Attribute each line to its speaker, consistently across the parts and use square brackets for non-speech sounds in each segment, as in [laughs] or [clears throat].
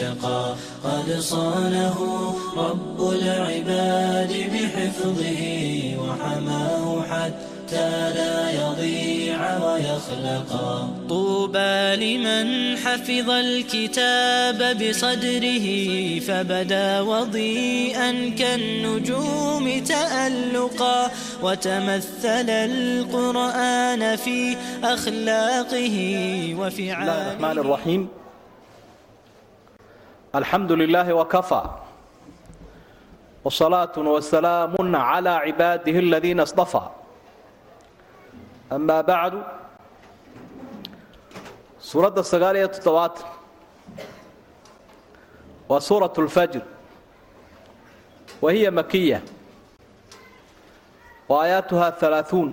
Speaker 1: اتقى قد صانه رب العباد بحفظه وحماه حتى لا يضيع ويخلقا طوبى لمن حفظ الكتاب بصدره فبدا وضيئا كالنجوم تألقا وتمثل القرآن في أخلاقه
Speaker 2: وفعاله بسم الرحمن الرحيم alxamdu lilaahi wakafa wsalaatu wasalaamu cla cibaadihi aladiina stafa amaa bacdu suuradda sagaaliyo toddobaatan waa suurat lfajr wa hiya makiya wa aayaatuha alaauun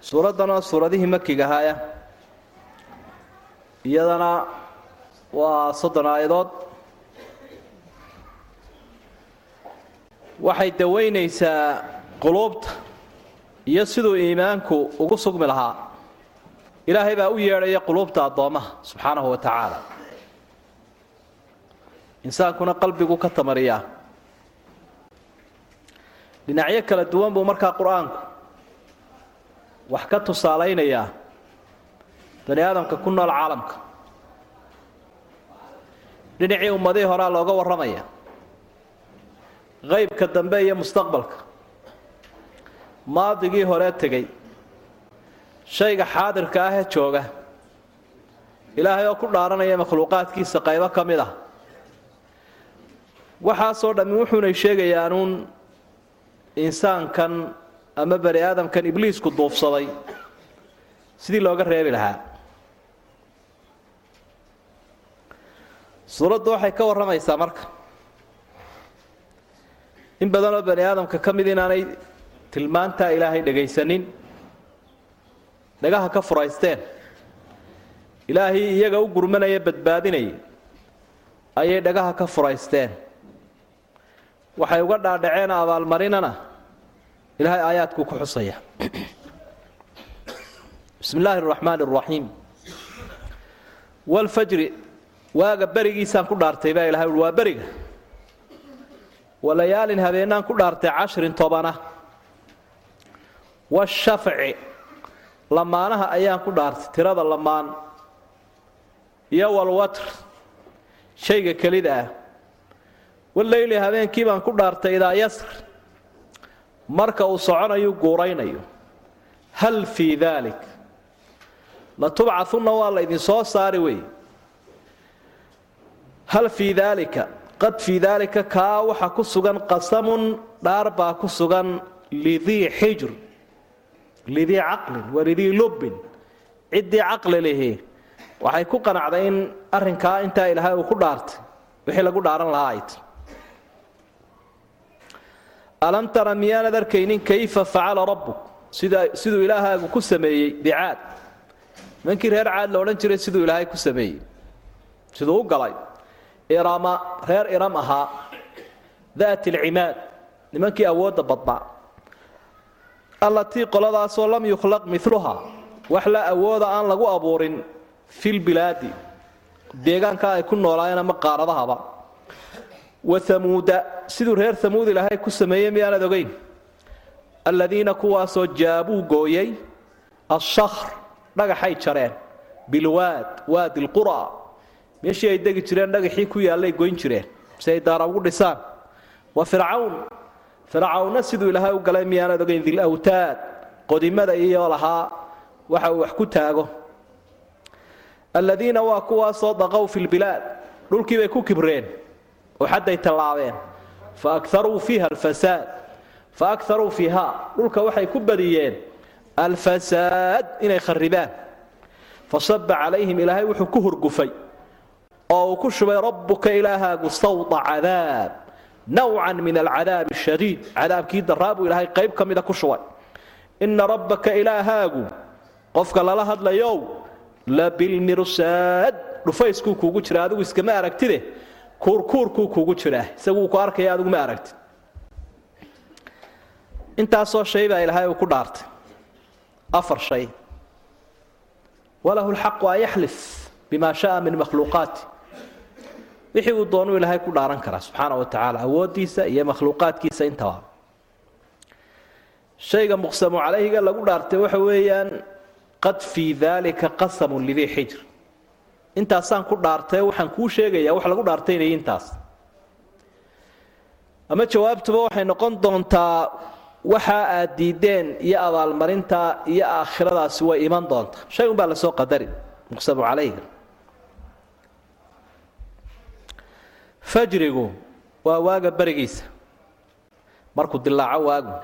Speaker 2: suuraddan oo suuradihii makiga ahaya iyadana waa soddon aayadood. Waxay daweynaysaa quluubta iyo siduu iimaanku ugu sugmi lahaa. Ilaahay baa u yeedhaya quluubta addoommaha subxaanahu wa tacaala. Insaankuna qalbigu ka tamariyaa. Dhinacyo kala duwan buu markaa qur'aanku wax ka tusaalaynayaa bani aadamka ku nool caalamka dhinacii ummadihii horaa looga warramaya. Qaybka dambe iyo mustaqbalka. Maadigii horee tegey. Shayga xaadirka ahee jooga. Ilaahay oo ku dhaaranaya makhluuqaadkiisa qaybo ka mid ah. Waxaasoo dhammi wuxuunay sheegayaanuun insaankan ama bani aadamkan ibliisku duufsaday. Sidii looga reebi lahaa suuraddu waxay ka warramaysaa marka. In badanoo bani aadamka ka mid inaanay tilmaantaa ilaahay dhegaysanin dhagaha ka furaysteen ilaahay iyaga u gurmanaya badbaadinaya ayay dhagaha ka furaysteen. Waxay uga dhaadhaceen abaalmarinana ilaahay aayaadkuu ku xusaya. Bismi illaahi araxmaan araxiim walfajri waaga berigiisaan ku dhaartay baa ilahay ui waa beriga. Walayaalin habeenaan ku dhaartay cashrin tobana washafci lamaanaha ayaan ku dhaartay tirada lamaan. Iyo walwatr shayga kelida ah. Waleyli habeenkii baan ku dhaartay idaa yasr. Marka uu soconayu guuraynayo. Hal fii daalik latubcahunna waa laydin soo saari wey hal fii daalika qad fii daalika kaa waxa ku sugan qasamun dhaar baa ku sugan lidii xijr lidii caqlin walidii lubbin. Ciddii caqli lihi. Waxay ku qanacday in arrinkaa intaa ilaahay uu ku dhaartay wixii lagu dhaaran lahaa ay alam tara miyaanad arkaynin kayfa facala rabbuk? Siduu ilaahaagu ku sameeyey bicaad nimankii reer caad la odhan jiray siduu ilaahay ku sameeyey. Siduu u galay irama reer iram ahaa daat alcimaad nimankii awoodda badnaa allatii qoladaasoo lam yukhlaq miluha wax la awooda aan lagu abuurin filbilaadi deegaanka ay ku noolaayeen ama qaaradahaba wa amuuda siduu reer amuud ilaahay ku sameeyey miyaanad ogeyn? Alladiina kuwaasoo jaabuu gooyey ashakhr dhagaxay jareen bilwaad waadi lqura meeshii ay degi jireen dhagaxii ku yaallay goyn jireen. Si ay daara ugu dhisaan. Wa fircawn. Fircawnna siduu ilaahay u galay miyaanad ogeyn dilawtaad qodimada iyo lahaa. Waxa uu wax ku taago. Aladiina waa kuwaasoo daqow fi lbilaad dhulkii bay ku kibreen. Oo xadday tallaabeen. Fa akaruu fiiha alfasaad. Fa akaruu fiiha. Dhulka waxay ku badiyeen alfasaad inay kharibaan fasaba calayhim ilaahay wuxuu ku hurgufay oo uu ku shubay rabbuka ilaahaagu sawta cadaab nawcan min alcadaabi shadiid cadaabkii daraa buu ilaahay qayb ka mida ku shubay ina rabbaka ilaahaagu qofka lala hadlayow labilmirsaad dhufayskuu kuugu jira adigu iskama aragtide kuurkuurkuu kuugu jiraa isaguu ku arkaya adigu ma aragtid intaasoo shay baa ilaahay uu ku dhaartay afar shay walahu lxaqu an yaxlif bima sha'a min makhluuqaati wixii uu doonuu ilaahay ku dhaaran karaa subxaana wa tacaala awooddiisa iyo makhluuqaadkiisa intaba shayga muqsamu calayhiga lagu dhaartay waxa weeyaan qad fii daalika qasamun lidii xijr. Intaasaan ku dhaartay waxaan kuu sheegayaa wax lagu dhaartaynaya intaas. Ama jawaabtuba waxay noqon doontaa waxa aad diideen iyo abaalmarinta iyo aakhiradaasi way iman doontaa. Shay un baa la soo qadari muqsamu calayhiga fajrigu waa waaga berigiisa. Markuu dilaaco waagu.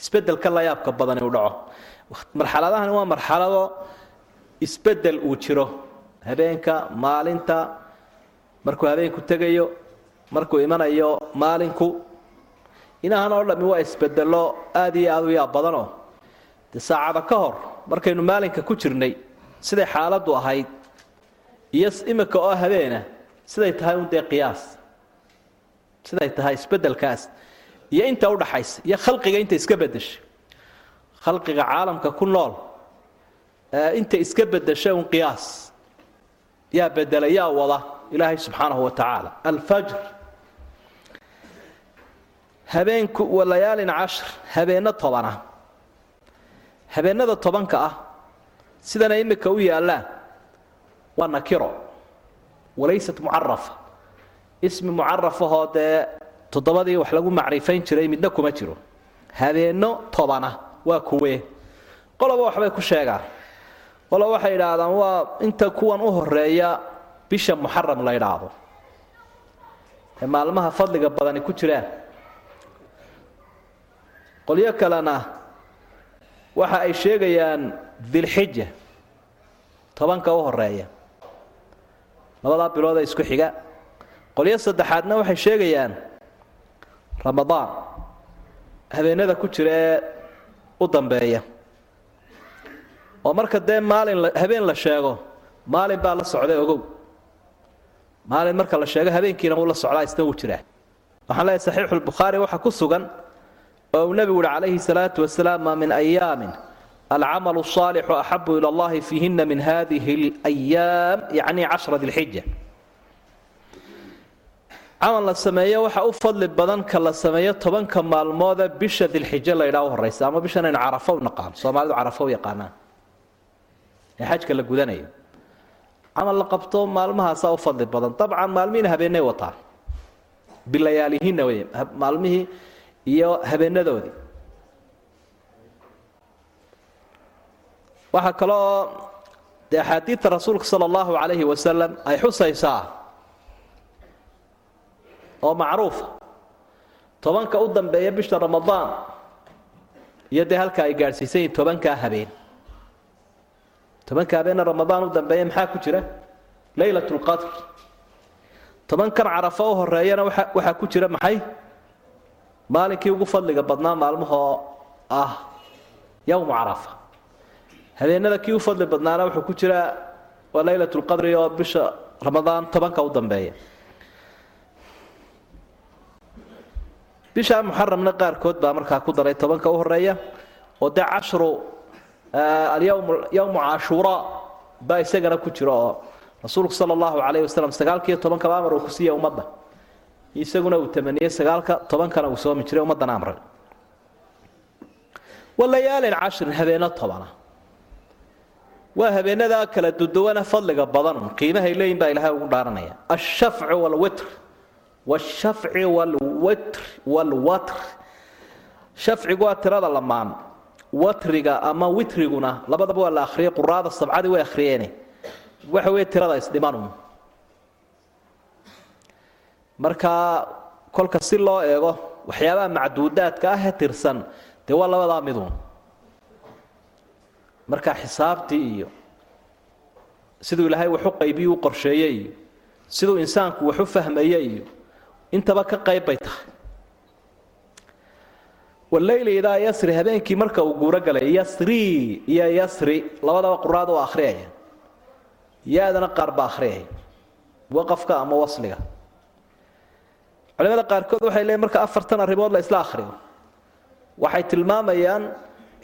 Speaker 2: Isbedelka la yaabka badani uu dhaco. Marxaladahani waa marxalado isbeddel uu jiro. Habeenka maalinta markuu habeenku tegayo markuu imanayo maalinku. Inahan oo dhammi waa isbedelo aad iyo aad u yaab badanoo dee saacada ka hor markaynu maalinka ku jirnay siday xaaladdu ahayd. Iyo imika oo habeena siday tahay un dee qiyaas? Siday tahay isbedelkaas iyo inta udhaxaysa iyo khalqiga inta iska bedeshay khalqiga caalamka ku nool inta iska bedesha un qiyaas. Yaa bedela yaa wada ilaahay subxaanahu wa tacaala. Alfajr. Habeenku wa layaalin cashir habeenno tobana. Habeennada tobanka ah sidana imika u yaallaan waa nakiro walaysat mucarafa ismi mucarafahoo dee toddobadii wax lagu macrifayn jiray midna kuma jiro. Habeenno tobana waa kuwee qoloba waxbay ku sheegaan. Qolo waxay idhaahdaan waa inta kuwan u horreeya bisha muxaram la idhaahdo ee maalmaha fadliga badani ku jiraan. Qolyo kalena waxa ay sheegayaan dilxija tobanka u horreeya labadaa bilood ee isku xiga. Qolyo saddexaadna waxay sheegayaan ramadaan habeenada ku jira ee u dambeeya. Oo marka dee maalin habeen la sheego maalin baa la socday ogow. Maalin marka la sheego habeenkiina wuu la socdaa isna wuu jiraa. Waxaan leeyahay saxiixu lbukhaari waxaa ku sugan oo uu nebigu uhi calayhi salaatu wasalaam maa min ayaamin alcamalu الصaalixu axabu ilى allahi fiihina min hadihi اlayaam yacni cashra dilxija camal la sameeyo waxa u fadli badan ka la sameeyo tobanka maalmoode bisha dilxijo la ydhaa u horaysa ama bishan aynu carafo u naqaan soomaalidu carafo u yaqaanaan ee xajka la gudanayo camal la qabto maalmahaasaa u fadli badan dabcan maalmihiina habeenay wataan bilayaalihiinna wey maalmihii iyo habeenadoodii waxaa kale oo dee axaadiidta rasuulka sala allahu calayhi wasalam ay xusaysaa oo macruufa tobanka u dambeeya bisha ramadaan iyo dee halka ay gaadhsiisan yihiin tobankaa habeen. Tobanka habeenna ramadaan u dambeeya maxaa ku jira? Leylat lqadr tobankan carafo u horeeyana waxaa ku jira maxay? Maalinkii ugu fadliga badnaa maalmahoo ah yowmu carafa habeenada kii u fadli badnaana wuxuu ku jiraa waa leylat lqadri oo bisha ramadaan tobanka u dambeeya. Bisha muxaramna qaarkood baa markaa ku daray tobanka u horreeya oo dee cashru alyowmu cashuura baa isagana ku jiro oo rasuulku sala allahu calayhi wasalam sagaalkiiyo tobankaba amar uu ku siiya ummadda. Isaguna uu tamaniyey sagaalka tobankana uu soomi jiray ummaddana amray walayaalin cashrin habeenno tobana waa habeenadaa kala duduwana fadliga badan qiimahay leeyihiin baa ilahay ugu dhaaranaya. Ashafcu walwitr. Washafci walwitr walwatr. Shafcigu waa tirada lamaan. Watriga ama witriguna labadaba waa la akhriyay quraada sabcadii way akhriyeene waxa weeye tirada isdhimanun markaa kolka si loo eego waxyaabaha macduudaadka ah ee tirsan dee waa labadaa miduun marka xisaabtii iyo siduu ilaahay waxu qaybiyu u qorsheeyey iyo siduu insaanku waxu fahmaya iyo intaba ka qayb bay tahay. Waleyli idaa yasri habeenkii marka uu guuro galay yasri iyo yasri labadaba quraada waa akhriyaya ya-dana qaar baa akhriyaya waqafka ama wasliga. Culimada qaarkood waxay leeyiin marka afartan arrimood la isla akhriyo. Waxay tilmaamayaan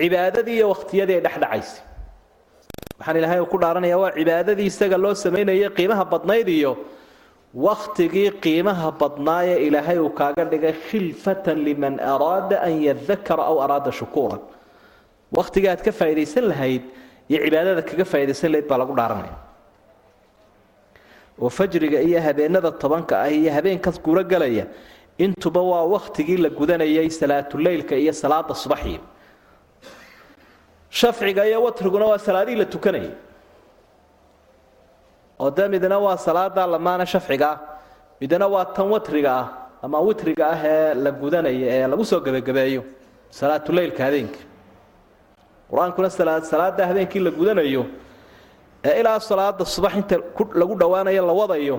Speaker 2: cibaadadii iyo wakhtiyadii ay dhexdhacaysay waxaan ilaahay ku dhaaranaya waa cibaadadii isaga loo samaynayay qiimaha badnayd iyo wakhtigii qiimaha badnaayee ilaahay uu kaaga dhigay khilfatan liman araada an yadakara aw araada shukuuran. Wakhtigii aad ka faa'idaysan lahayd iyo cibaadada kaga faa'idaysan lahayd baa lagu dhaaranaya. Oo fajriga iyo habeenada tobanka ah iyo habeenkaas guuro galaya intuba waa wakhtigii la gudanayay salaatuleylka iyo salaada subaxii shafciga iyo watriguna waa salaadihii la tukanayay oo dee midna waa salaada lamaana shafciga ah midna waa tan watriga ah ama witriga ah ee la gudanaya ee lagu soo gebagabeeyo salaatuleylka habeenka qur'aankuna salaada habeenkii la gudanayo ee ilaa salaada subax inta lagu dhowaanayo la wadayo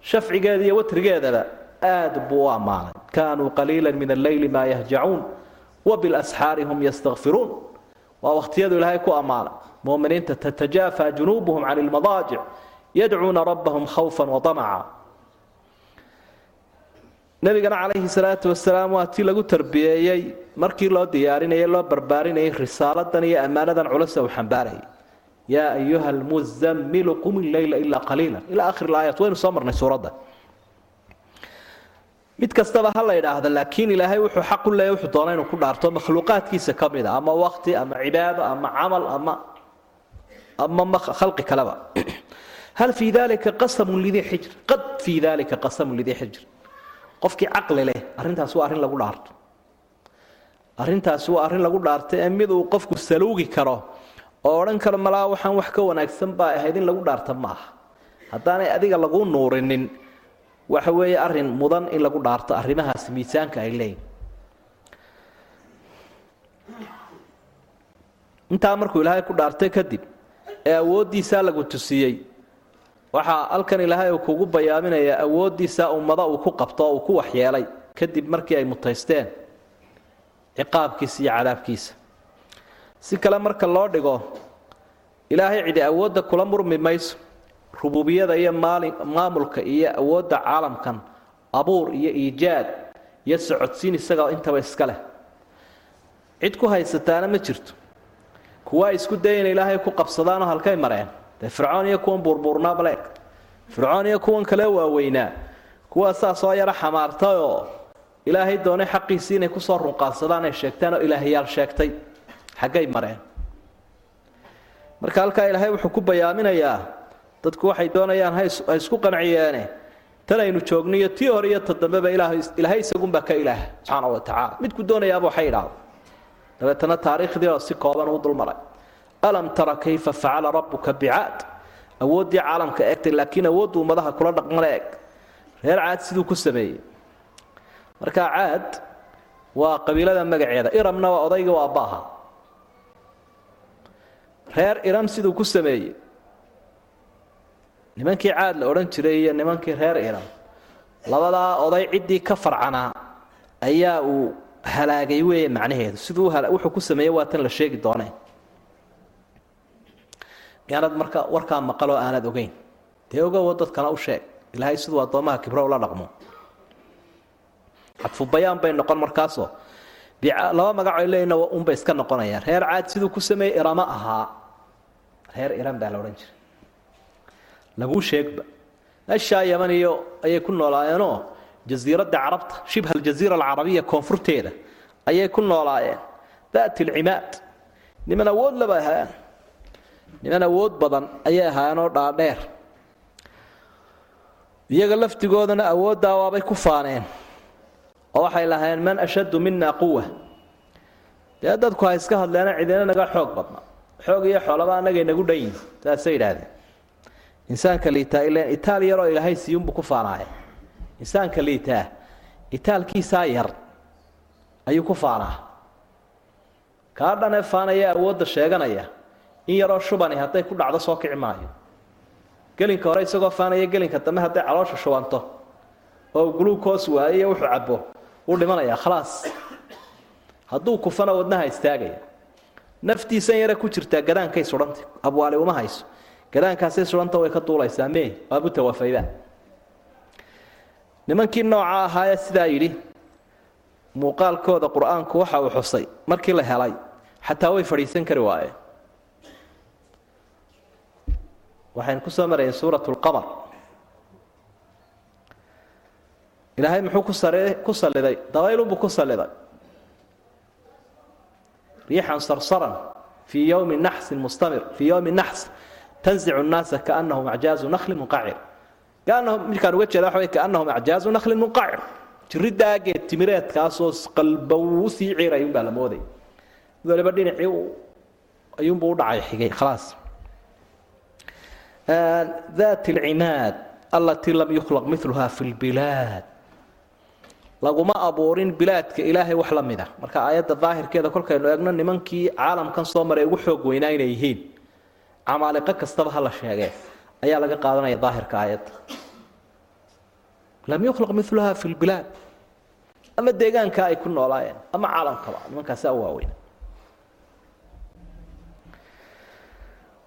Speaker 2: shafcigeeda iyo watrigeedaba aad buu u ammaanay. Kaanuu qaliila min alleyli maa yahjacuun wabilasxaari hum yastakfiruun waa wakhtiyadu ilaahay ku ammaanay muminiinta tatajaafa junuubuhum can ilmadaajic yadcuuna rabbahum khawfan waamaca nabigana calayhi salaatu wasalaam waa tii lagu tarbiyeeyey markii loo diyaarinayay loo barbaarinayay risaaladan iyo ammaanadan culus uu xambaarayay yaa ayuha lmuzammilu qum illeyla ilaa qaliila ilaa akhir laayat waynu soo marnay suuradda mid kastaba ha la idhaahda laakiin ilaahay wuxuu xaq u leeyahy wuxuu doona inuu ku dhaarto makhluuqaadkiisa ka mid a ama waqti ama cibaado ama camal ama ama khalqi kaleba. [clears throat] Hal fii dalika qasamun lidii xijr qad fii dalika qasamun lidii xijr qofkii caqli leh arrintaas waa arrin lagu dhaarto. Arrintaasi waa arrin lagu dhaarto ee mid uu qofku saluugi karo oo odhan karo malaa waxaan wax ka wanaagsan baa ahayd in lagu dhaarta ma haddaanay adiga laguu nuurinin waxa weeye arrin mudan in lagu dhaarto arrimahaasi miisaanka ay leeyihiin intaa markuu ilaahay ku dhaartay kadib ee awooddiisaa lagu tusiyey waxaa halkan ilaahay uu kugu bayaaminayaa awooddiisaa ummado uu ku qabto oo uu ku waxyeelay kadib markii ay mutaysteen ciqaabkiisa iyo cadaabkiisa si kale marka loo dhigo ilaahay cidi awoodda kula murmi mayso rububiyada iyo maamulka iyo awoodda caalamkan abuur iyo iijaad iyo socodsiin isagao intaba iska leh. Cid ku haysataana ma jirto. Kuwaa isku daya ina ilaahay ku qabsadaanoo halkay mareen. Dee fircoon iyo kuwan buurbuurnaa baleeg fircoon iyo kuwan kale waaweynaa kuwaa saasoo yara xamaartayoo ilaahay doonay xaqiisii inay ku soo runqaadsadaan ay sheegtaan oo ilaahyaal sheegtay. Xaggay mareen. Marka halkaa ilaahay wuxuu ku bayaaminayaa dadku waxay doonayaan ha isku qanciyeene tan aynu joogniyo tii hore iyo tadambeba ilaahay isagunbaa ka ilaah subxaana wa tacaala. Midku doonayaaba waxay idhaahdo dabeetana taariikhdii oo si kooban uu dulmaray. Alam tara kayfa facala rabbuka bicaad? Awooddii caalamka eegtay laakiin awooddu ummadaha kula dhaqmana eeg. Reer caad siduu ku sameeyey. Markaa caad waa qabiilada magaceeda. Iramna waa odayga waa abbaaha reer iram siduu ku sameeyey nimankii caad la odhan jiray iyo nimankii reer iram labadaa oday ciddii ka farcanaa ayaa uu halaagay weeye macnaheedu. Siduu wuxuu ku sameeyey waa tan la sheegi doonee gaanad marka warkaa maqaloo aanad ogeyn. Dee ogowo dadkana u sheeg ilaahay siduu addoomaha kibro ula dhaqmo. Cadfu bayaan bay noqon markaasoo laba magacoo leeyna unbay iska noqonayaan. Reer caad siduu ku sameeyey irama ahaa. Reer iran baa la odhan jiray laguu sheegba meeshaa yaman ayay ku noolaayeenoo jasiiradda carabta shibha aljaziira alcarabiya koonfurteeda ayay ku noolaayeen. Daat ilcimaad niman awood laba ahaayeen. Niman awood badan ayay ahaayeenoo dhaadheer. Iyaga laftigoodana awooddaa waabay ku faaneen. Oo waxay lahaayeen man ashaddu mina quwa dee dadku ha iska hadleena cidina naga xoog badna. Xoog iyo xoolaba anagay nagu dhan yihiin saasay yidhaahdeen insaanka liitaa ilan itaal yaroo ilaahay siiyunbuu ku faanaaya insaanka liitaa itaalkiisaa yar ayuu ku faanaa kaa dhanee faanaya awoodda sheeganaya in yaroo shubani hadday ku dhacdo soo kici maayo. Gelinka hore isagoo faanaya gelinka dambe hadday caloosha shubanto oo glucos waayo wuxuu cabo wuu dhimanayaa khalaas hadduu kufana wadnaha istaagaya. Naftiisan yare ku jirtaa gadaankay sudhanta abwaali uma hayso gadaankaasay sudhanta way ka duulaysaa mee waabu tawafayda. Nimankii nooca ahaayee sidaa yidhi muuqaalkooda qur'aanku waxa uu xusay markii la helay xataa way fadhiisan kari waayeen waxaynu ku soo marayeen suurat lqamar ilaahay muxuu ku ku salliday dabaylunbuu ku salliday riixan sarsaran fii yowmi naxsin mustamir fii yowmi naxs tanzicu naasa kaanahum acjaazu nahlin munqacir midkaan uga jeeda waa kaanahum acjaazu nahlin munqacir jiridaageed timireedkaasoo qalbow u sii ciiray umbaa la mooday. Mid waliba dhinacii ayuunbuu u dhacay xigay khalaas. Daat alcimaad allatii lam yukhlaq miluhaa fi lbilaad laguma abuurin bilaadka ilaahay wax la mid a marka aayadda daahirkeeda kolkaynu eegno nimankii caalamkan soo maray ugu xoog weynaa inay yihiin camaaliqo kastaba hala sheegee ayaa laga qaadanaya daahirka aayadda lam yuklaq milha fi lbilaad ama deegaanka ay ku noolaayeen ama caalamkaba nimankaasa waaweyn.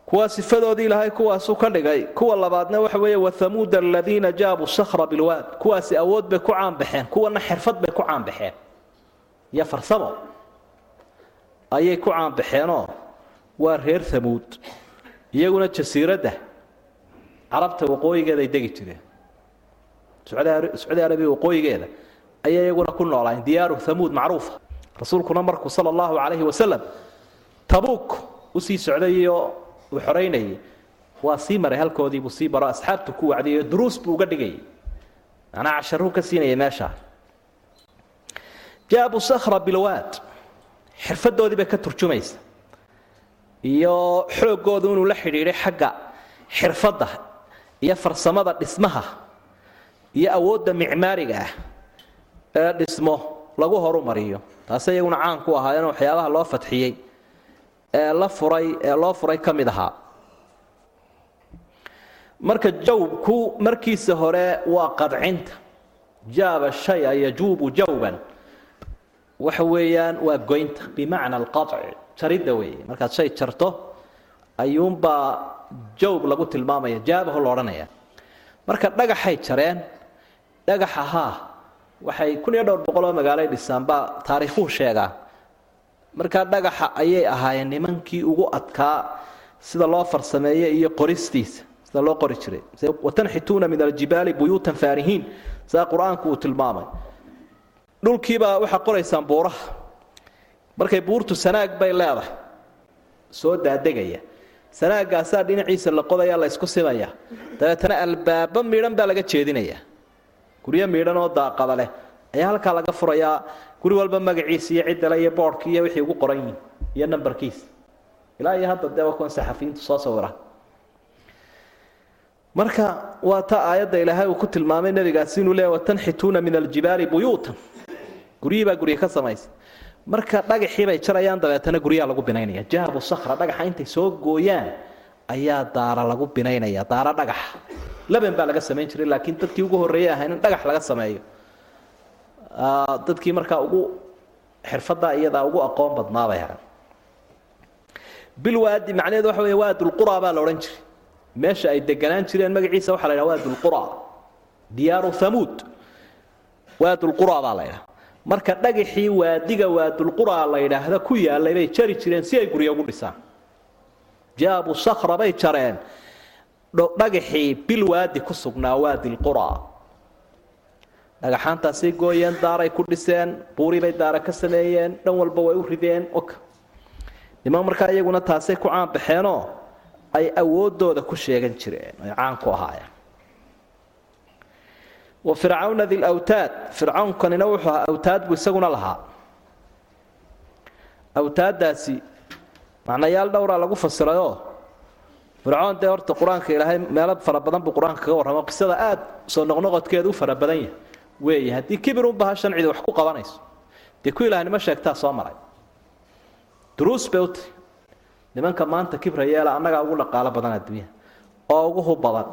Speaker 2: Kuwa sifadoodii ilaahay kuwaasu ka dhigay kuwa labaadna waxa weeye wathamuud aladiina jaabuu sakra bilwaad. Kuwaasi awood bay ku caanbaxeen kuwana xirfad bay ku caanbaxeen iyo farsamo ayay ku caanbaxeenoo waa reer thamuud iyaguna jasiiradda carabta waqooyigeeda ay degi jireen. Sacuudi arabiya waqooyigeeda ayay iyaguna ku noolaayeen diyaaru thamuud macruufa rasuulkuna markuu sala allahu calayhi wasalam tabuuk u sii socday iyo uu xoraynayay waa sii maray halkoodiibuu sii baro asxaabtu ku wacdiyayo duruus buu uga dhigayay macnaa casharuu ka siinayay meeshaa jaabu sakhra bilwaad xirfadoodii bay ka turjumaysa iyo xooggoodu inuu la xidhiidhay xagga xirfadda iyo farsamada dhismaha iyo awoodda micmaariga ah ee dhismo lagu horumariyo. Taase iyaguna caan ku ahaayeen waxyaabaha loo fadxiyey ee la furay ee loo furay ka mid ahaa. Marka jawbku markiisa hore waa qadcinta. Jaaba shaya yajuubu jawban. Waxa weeyaan waa goynta bimacna alqaci jaridda weeye. Markaad shay jarto ayuunbaa jawb lagu tilmaamaya jaabaho la odhanaya. Marka dhagaxay jareen dhagaxa haa waxay kun iyo dhowr boqol oo magaalay dhisaan baa taariikhuhu sheegaa. Markaa dhagaxa ayay ahaayeen nimankii ugu adkaa sida loo farsameeye iyo qoristiisa sida loo qori jiray. Watanxituuna min aljibaali buyuutan faarihiin sidaa qur'aanku uu tilmaamay. Dhulkiibaa waxaa qoraysaan buuraha markay buurtu sanaag bay leedahay. Soo daadegaya. Sanaagaasaa dhinaciisa la qodaya la ysku simaya. Dabeetana albaabo midhan baa laga jeedinaya. Guryo midhan oo daaqada leh ayaa halkaa laga furayaa. Guri walba magaciisa iyo ciddale iyo boodhki iyo wixii ugu qoran yihiin iyo nambarkiisa ilaa iyo hadda dee kuwan saxafiyiintu soo sawira. Marka waa ta aayadda ilaahay uu ku tilmaamay nebigaasi inuu leeya watanxituuna min aljibaali buyuutan. Guryihii baa gurye ka samaysa marka dhagaxii bay jarayaan dabeetana guryaha lagu binaynaya. Jaabu sakra dhagaxa intay soo gooyaan ayaa daara lagu binaynaya daara dhagaxa laban baa laga samayn jiray laakiin dadkii ugu horreeyey ahayn in dhagax laga sameeyo. Dadkii markaa ugu xirfaddaa iyadaa ugu aqoon badnaabay ahan bilwaadi macnaheedu waxa wey waadulqura baa la odhan jiray. Meesha ay deganaan jireen magaciisa waxaa la ydhaha waadulqura diyaaru thamuud. Waadulqura baa la ydhaha marka dhagaxii waadiga waadulqura la yidhaahda ku yaalay bay jari jireen si ay guryo ugu dhisaan jaabu sakra bay jareen. Dhagaxii bilwaadi ku sugnaa waadilqura dhagaxaantaasay gooyeen daaray ku dhiseen buuribay daara ka sameeyeen dhan walba way u rideen niman markaa iyaguna taasay ku caanbaxeenoo ay awoodooda ku sheegan jireen ay caan ku ahaayeen wa fircawna dilawtaad fircawnkanina wuxuu ahaa awtaad buu isaguna lahaa. Awtaaddaasi macnayaal dhowraa lagu fasirayoo fircoon dee horta qur'aanka ilaahay meelo fara badan buu qur'aanka kaga warramo. Qisada aad soo noqnoqodkeedu u fara badan yahay. Weeye haddii kibirunba hashan cidi wax ku qabanayso. Dee ku ilaahnimo sheegtaa soo maray? Duruus bay u tahy nimanka maanta kibra yeela annagaa ugu dhaqaalo badan adduunyaha oo ugu hub badan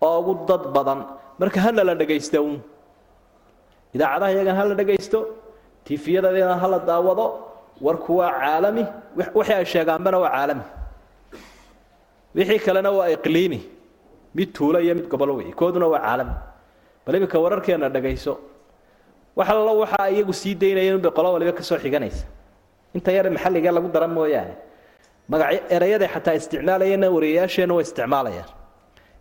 Speaker 2: oo ugu dad badan marka hana la dhagaysta uun. Idaacadaha iyagan hala dhagaysto tifiyadadeedan hala daawado warku waa caalami. Wixii ay sheegaanbana waa caalami. Wixii kalena waa iqliimi mid tuulo iyo mid gobolo wey kooduna waa caalami. Bal iminka wararkeena dhagayso wax allo iyagu sii daynayeen unbay qolo waliba ka soo xiganaysa. Inta yare maxalliga lagu dara mooyaane. Magacyo erayaday xataa isticmaalayeenna wariyayaasheenna way isticmaalayaan.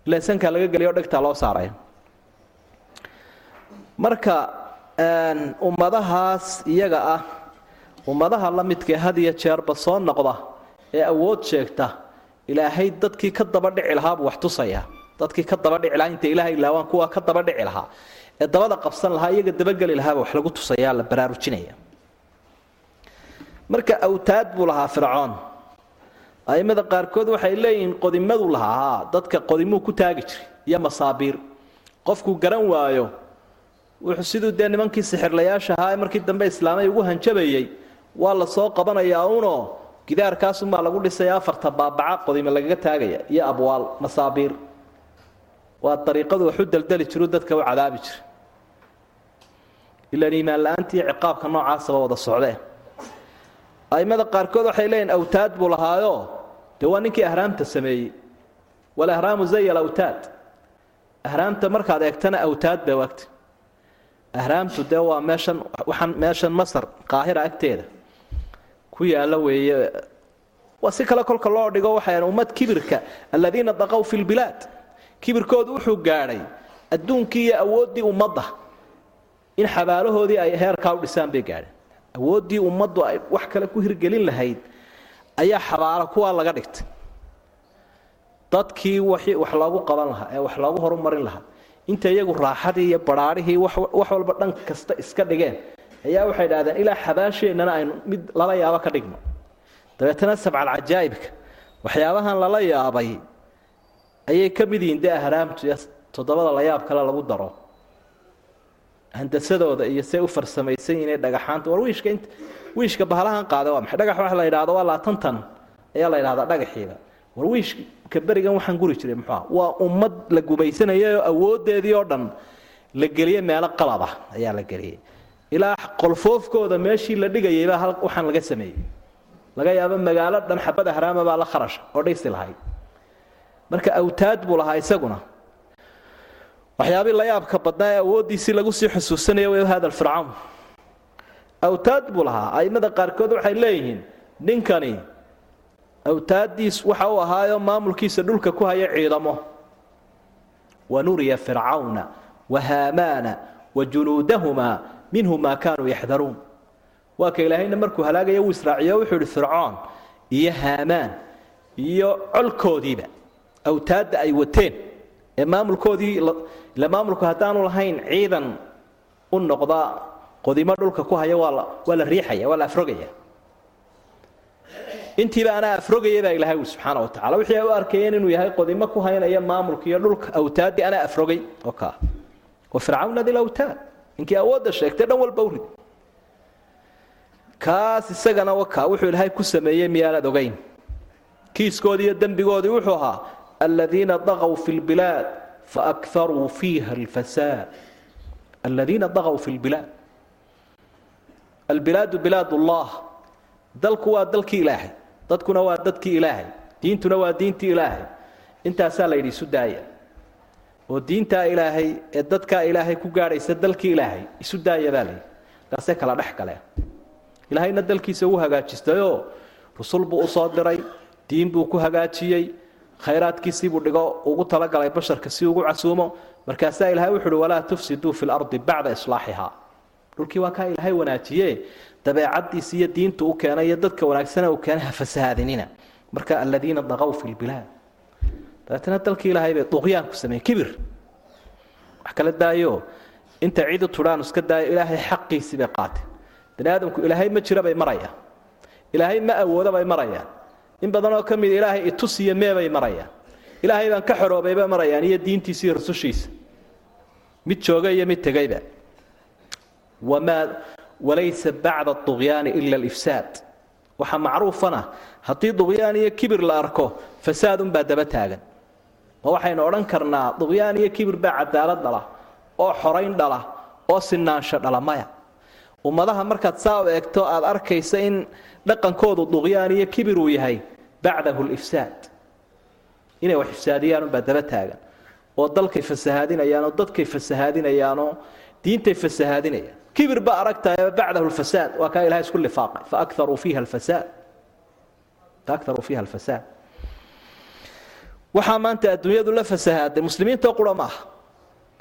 Speaker 2: Ilaa sankaa laga geliyo dhegtaa loo saaraya marka ummadahaas iyaga ah ummadaha la midkae had jeerba soo noqda ee awood sheegta ilaahay dadkii ka daba dhici lahaa buu wax tusayaa dadkii ka daba dhici lahaa inta ilaahay ilaawaan kuwa ka daba dhici lahaa. Ee dabada qabsan lahaa iyaga dabageli lahaaba wax lagu tusayaa la baraarujinaya. Marka awtaad buu lahaa fircoon. Aimada qaarkood waxay leeyihiin qodimadu lahaa dadka qodimuu ku taagi jiray iyo masaabiir. Qofkuu garan waayo wuxuu siduu dee nimankii sixirlayaasha ahaa ee markii dambe islaamay ugu hanjabayey. Waa la soo qabanayaa unoo gidaarkaasumaa lagu dhisaya afarta baabaca qodime lagaga taagaya iyo abwaal masaabiir. Waa dariiqadu waxu daldali jiru dadka u cadaabi jira. Ilaan iimaan la'aantii ciqaabka noocaasaba wada socdee aimada qaarkood waxay leeyihiin awtaad buu lahaayo. Dee waa ninkii ahraamta sameeyey. Walahraamu zay alawtaad ahraamta markaad eegtana awtaad bay wagta ahraamtu dee waa meeshan waxaan meeshan masar qaahira agteeda. Ku yaalla weeye waa si kale kolka loo dhigo waxay ummad kibirka aladiina daqow fi lbilaad kibirkoodu wuxuu gaadhay adduunkii iyo awooddii ummadda. In xabaalahoodii ay heerkaa u dhisaan bay gaadheen awooddii ummaddu ay wax kale ku hirgelin lahayd ayaa xabaalo kuwaa laga dhigtay. Dadkii wax loogu qaban lahaa ee wax loogu horumarin lahaa inta iyagu raaxadii iyo baraarhihii wax walba dhan kasta iska dhigeen? Ayaa waxay idhahdeen ilaa xabaasheennana aynu mid lala yaabo ka dhigno. Dabeetana sabcalcajaa'ibka waxyaabahan lala yaabay ayay ka mid yihiin dee ahraamtu iyo toddobada layaab kale lagu daro. Handasadooda iyo say u farsamaysan yihiin dhagaxaanta war wiishka wiishka bahalahan qaada waa maxay? Dhagax waxa la yidhahdo waa laatantan. Ayaa la yidhahdaa dhagaxiiba war wiishka berigan waxaan guri jiray muxuua waa ummad la gubaysanayayoo awooddeedii oo dhan. La geliyey meelo qalab ah ayaa la geliyey ilaa qolfoofkooda meeshii la dhigayaybaa hal waxaan laga sameeyey laga yaabo magaalo dhan xabad ahraama baa la kharasha oo dhaysi lahayd marka awtaad buu lahaa isaguna. Waxyaabii la yaabka badnaa ee awooddiisii lagu sii xusuusanaya way hada fircawn. Awtaad buu lahaa. Aimada qaarkood waxay leeyihiin ninkani awtaaddiis waxa uu ahaayo maamulkiisa dhulka ku haya ciidamo. Wa nuriya fircawna wa haamaana wa junuudahumaa minhu maa kaanuu yaxdaruun waa ka ilaahayna markuu halaagaya uu israaciyo wuxuu ihi fircoon iyo haamaan iyo colkoodiiba awtaadda ay wateen ee maamulkoodii ila maamulku haddaanu lahayn ciidan u noqda qodimo dhulka ku haya waa la riixaya waa la afrogaya intiiba anaa afrogaya baa ilaahay ui subxaana wa tacala wixii ay u arkayeen inuu yahay qodimo ku haynaya maamulka iyo dhulka awtaaddii anaa afrogay. Oo kaa wa fircawna dil awtaad. Ninkii awoodda sheegtay dhan walba u rid. Kaas isagana wakaa wuxuu ilaahay ku sameeyey miyaanad ogayn kiiskoodii iyo dembigoodii wuxuu ahaa aladiina daqow fi lbilaad faakharuu fiiha alfasaad. Aladiina daqow fi lbilaad albilaadu bilaad ullah dalku waa dalkii ilaahay dadkuna waa dadkii ilaahay. Diintuna waa diintii ilaahay. Intaasaa la yidhi isu daaya oo diintaa ilaahay ee dadkaa ilaahay ku gaadhaysa dalkii ilaahay isu daaya baa layidhi kaasay kala dhex galeen ilaahayna dalkiisa wuu hagaajistayoo. Rusul buu u soo diray diin buu ku hagaajiyey khayraadkiisiibuu dhigo ugu talagalay basharka si ugu casuumo. Markaasaa ilahay wuxu uhi walaa tufsiduu fi lardi bacda islaaxihaa. Dhulkii waa kaa ilaahay wanaajiye dabeecadiisi iyo diintu u keenay iyo dadka wanaagsana uu keenay ha fasahaadinina marka aladiina daqow fi lbilaad dabeetana dalkii ilaahay bay duqyaan ku sameeyey kibir. Wax kala daayo. Inta ciidu tudhaan iska daayo ilaahay xaqiisii bay qaateen. Bani aadamku ilaahay ma jira bay maraya ilaahay ma awooda bay marayaan. In badanoo ka mida ilaahay itusiyo meebay marayaan. Ilaahay baan ka xoroobay bay marayaan iyo diintiisa iyo rusushiisa. Mid jooga iyo mid tegayba wamaa walaysa bacda طugyaani ila alifsaad. Waxaa macruufana haddii duqyaan iyo kibir la arko fasaad unbaa daba taagan. Ma waxaynu odhan karnaa duqyaan iyo kibir baa cadaalad dhala oo xorayn dhala oo sinaansho dhala maya. Ummadaha markaad saa u eegto aad arkaysa in dhaqankoodu duqyaan iyo kibir uu yahay bacdahu lifsaad inay wax ifsaadiyaan unbaa daba taagan. Oo dalkay fasahaadinayaan dadkay fasahaadinayaan diintay fasahaadinayaan kibir baa aragtayaba bacdahu lfasaad waa kaa ilahay isku lifaaqay. Faakharuu fiiha alfasaad faakharuu fiiha alfasaad waxaa maanta adduunyadu la fasahaaday muslimiintoo qura ma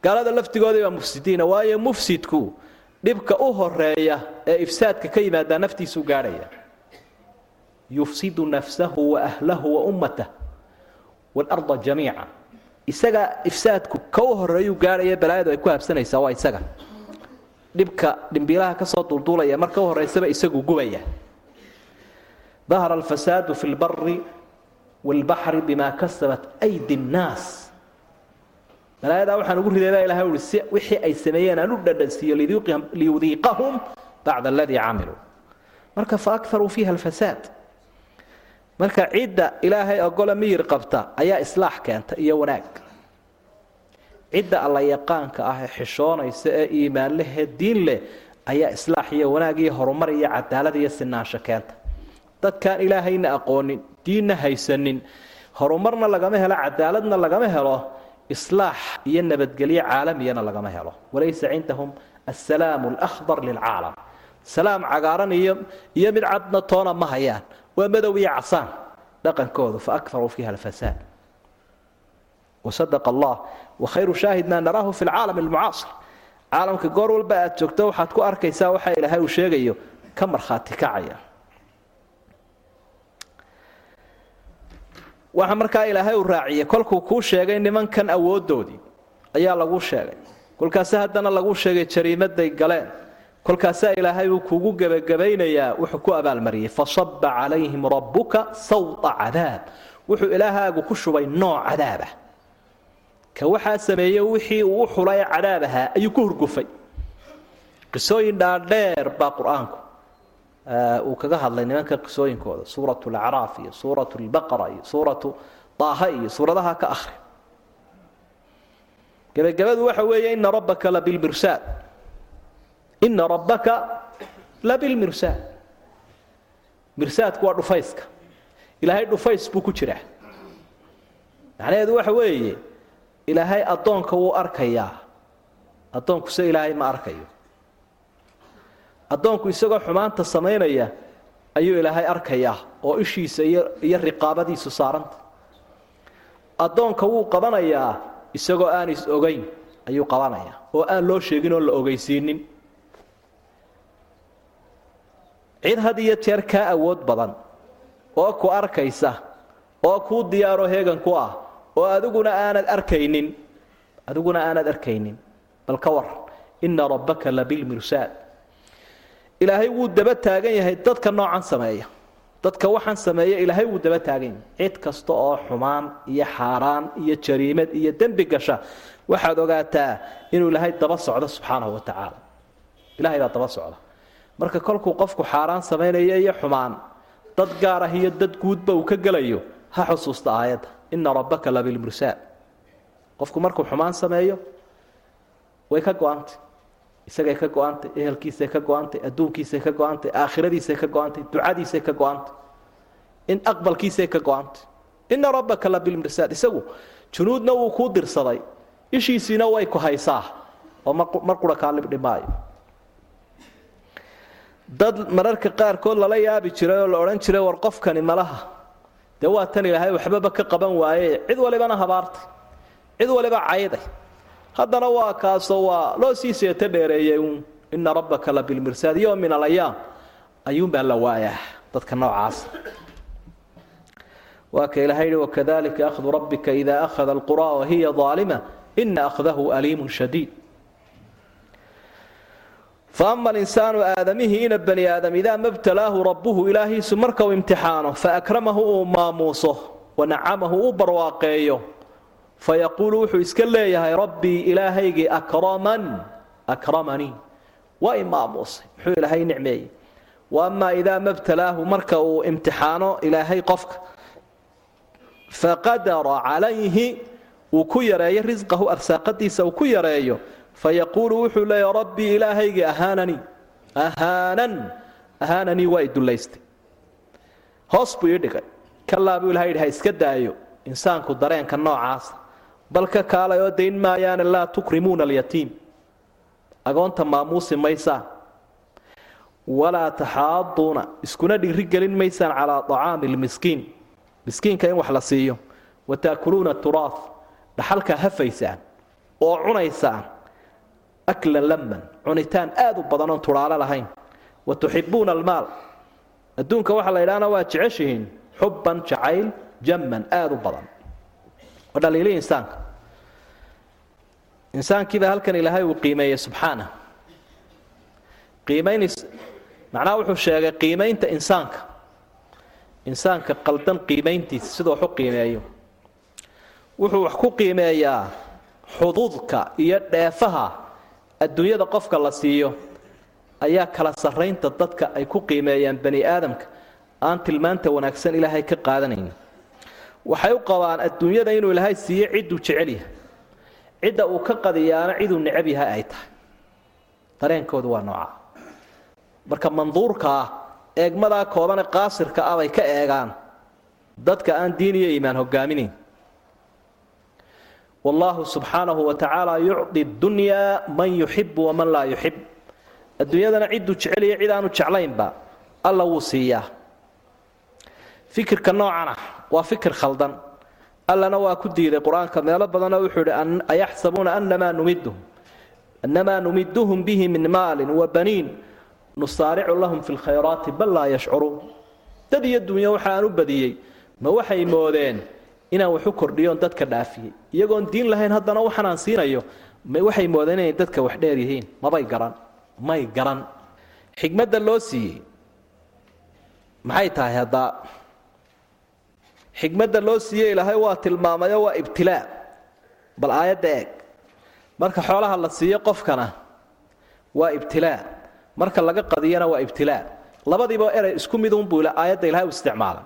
Speaker 2: gaalada laftigoodii baa mufsidiina waayo mufsidku dhibka u horreeya ee ifsaadka ka yimaadaa naftiisuu gaadhaya. Yufsidu nafsahu wa ahlahu wa ummatah waalarda jamiica isaga ifsaadku ka u horeeyuu gaadhaya balaayadu ay ku habsanaysaa waa isaga dhibka dhimbiilaha ka soo duulduulaya marka u horeysaba isagu gubaya. Dahara alfasaadu fi lbari waalbaxri bimaa kasabat aydi nnaas malaayadaa waxaan ugu riday baa ilahay si wixii ay sameeyeen aan u dhadhansiiyo liyudiiqahum bacda aladii camiluu marka fa fiiha alfasaad. Marka cidda ilaahay ogole miyir qabta ayaa islaax keenta iyo wanaag cidda alla yaqaanka ah ee xishoonaysa ee iimaan leh ee diin leh ayaa islaax iyo wanaag iyo horumar iyo cadaalad iyo sinaansho keenta. Dadkaan ilaahayna aqoonin diinna haysanin horumarna lagama helo cadaaladna lagama helo islaax iyo nabadgelyo caalamiyana lagama helo. Walaysa cindahum assalaamu alakhdar lilcaalam. Salaam cagaaran iyo iyo mid cadna toona ma hayaan. Waa madow iyo casaan. Dhaqankoodu faakfaruu fiiha alfasaad. Wasadaqa allah wakhayru shaahid maa naraahu fi lcaalam almucaasir caalamka goor walba aad joogto waxaad ku arkaysaa waxa ilaahay uu sheegayo ka markhaati kacaya. Waxa markaa ilaahay uu raaciyey kolkuu kuu sheegay nimankan awoodoodii ayaa laguu sheegay. Kolkaase haddana laguu sheegay jariimaday galeen. Kolkaasaa ilaahay uu kugu gebagabaynayaa wuxuu ku abaalmariyey fasaba calayhim rabbuka sawta cadaab. Wuxuu ilaahaagu ku shubay nooc cadaabah ka waxaa sameeyey wixii uu u xulay cadaab ahaa ayuu ku hurgufay qisooyin dhaadheer baa qur'aanku uu kaga hadlay nimanka qisooyinkooda. Suurat lacraaf iyo suurat lbaqara iyo suuratu daaha iyo suuradaha ka ahri gebagabadu waxa weeye ina rabbaka labilmirsaad ina rabbaka labilmirsaad mirsaadku waa dhufayska. Ilaahay dhufays buu ku jiraa. Macnaheedu waxa weeye ilaahay addoonka wuu arkayaa. Addoonkuse ilaahay ma arkayo. Addoonku isagoo xumaanta samaynaya ayuu ilaahay arkayaa oo ishiisa iyo riqaabadiisu saaranta. Addoonka wuu qabanayaa isagoo aan is ogayn ayuu qabanayaa oo aan loo sheegin oon la ogeysiinin. Cid had iyo jeer kaa awood badan oo ku arkaysa oo kuu diyaaro heegan ku ah oo adiguna aanad arkaynin. Adiguna aanad arkaynin. Bal ka war ina rabbaka labilmirsaad ilaahay wuu daba taagan yahay dadka noocan sameeya. Dadka waxaan sameeya ilaahay wuu daba taagan yahay. Cid kasta oo xumaan iyo xaaraan iyo jariimad iyo dembi gasha waxaad ogaataa inuu ilaahay daba socdo subxaanahu wa tacaala. Ilahay baa daba socda. Marka kolkuu qofku xaaraan samaynayo iyo xumaan dad gaar iyo dad guudba uu ka gelayo ha xusuusta aayadda ina rabbaka labilmursaad qofku markuu xumaan sameeyo way ka go-antay isagay ka go-antay ehelkiisay ka go-antay adduunkiisay ka go-antay aakhiradiisay ka go-antay ducadiisay ka go-antay in aqbalkiisay ka go-antay ina rabbaka labilmirsaad isagu junuudna wuu kuu dirsaday. Ishiisiina way ku haysaa oo mar qura kaa libdhi dad mararka qaarkood lala yaabi jiray oo la odhan jiray war qofkani malaha dee waa tan ilaahay waxbaba ka qaban waaye cid walibana habaartay cid waliba cayday. Haddana waa kaasoo waa loo sii seeto dheereeyey uun. Ina rabbaka la bilmirsaad yo min alayaam ayuunbaa la waayaa dadka noocaas. Waa ka yihi wakadalika akhdu rabbika ida akhada alqura wahiya aalima ina akhdahu aliimun shadiid fa ama alinsaanu aadamihiina bani aadam idaa mabtalaahu rabbuhu ilaahiisu marka uu imtixaano fa akramahu uu maamuuso wanacamahu u barwaaqeeyo fayaquulu wuxuu iska leeyahay rabbii ilaahaygii akraman akramanii waa i maamuusay muxuu ilaahay nicmeeyey wa idaa mabtalaahu marka uu imtixaano ilaahay qofka faqadara calayhi uu ku yareeyo risqahu arsaaqadiisa uu ku yareeyo fayaquulu wuxuu leeyahy rabbii ilaahaygii ahaananii ahaanan ahaananii waa i dullaystay hoos buu ii dhigay kalaa buu ilahay yidhi ha iska daayo insaanku dareenka noocaasa bal ka kaalay oo dayn maayaane laa tukrimuuna alyatiim agoonta maamuusi maysaan walaa taxaaduuna iskuna dhiri gelin maysaan calaa acaami lmiskiin miskiinka in wax la siiyo wa taakuluuna turaaf dhaxalkaa hafaysaan oo cunaysaan aklan lamman cunitaan aad u badan oon lahayn. Wa tuxibuuna almaal. Adduunka waxa la yidhahna waa jeceshihiin xubban jacayl jamman aad u badan. Oo dhaliili insaanka. Insaankiibaa halkan ilaahay uu qiimeeyey subxaana qiimayn macnaha wuxuu sheegay qiimaynta insaanka. Insaanka qaldan qiimayntiisa siduu wax u qiimeeyo. Wuxuu wax ku qiimeeyaa xuduudka iyo dheefaha adduunyada qofka la siiyo ayaa kala sarraynta dadka ay ku qiimeeyaan bani aadamka aan tilmaanta wanaagsan ilaahay ka qaadanayn waxay u qabaan adduunyada inuu ilaahay siiyo cidduu jecel yahay. Cidda uu ka qadiyaana ciduu necab yahay ay tahay. Dareenkoodu waa noocaa marka manduurka ah eegmadaa koobane qaasirka ah bay ka eegaan. Dadka aan diin iyo iimaan hogaaminayn wallaahu subxaanahu wa tacaala yucdi dunyaa man yuxibu waman laa yuxib adduunyadana cidduu jeceliya cid aanu jeclaynba alla wuu siiyaa fikirka noocan ah waa fikir khaldan. Allana waa ku diiday qur'aanka. Meelo badanoo wuxuu idhi ayaxsabuuna anamaa numidhum annamaa numiduhum bihi min maalin wa baniin. Nusaaricu lahum fi lkhayraati bal laa yashcuruun. Dad iyo dunyo waxaan u badiyey ma waxay moodeen inaan waxu kordhiyoon dadka dhaafiyey. Iyagoon diin lahayn haddana waxaanaan siinayo waxay moodeen inay dadka wax dheer yihiin. Mabay garan may garan. Xigmadda loo siiyey maxay tahay haddaa xigmadda loo siiyey ilaahay waa tilmaamayo waa ibtilaa bal aayadda eeg. Marka xoolaha la siiyo qofkana waa ibtilaa marka laga qadiyana waa ibtilaa labadiiba erey isku midunbuu aayadda ilahay u isticmaalay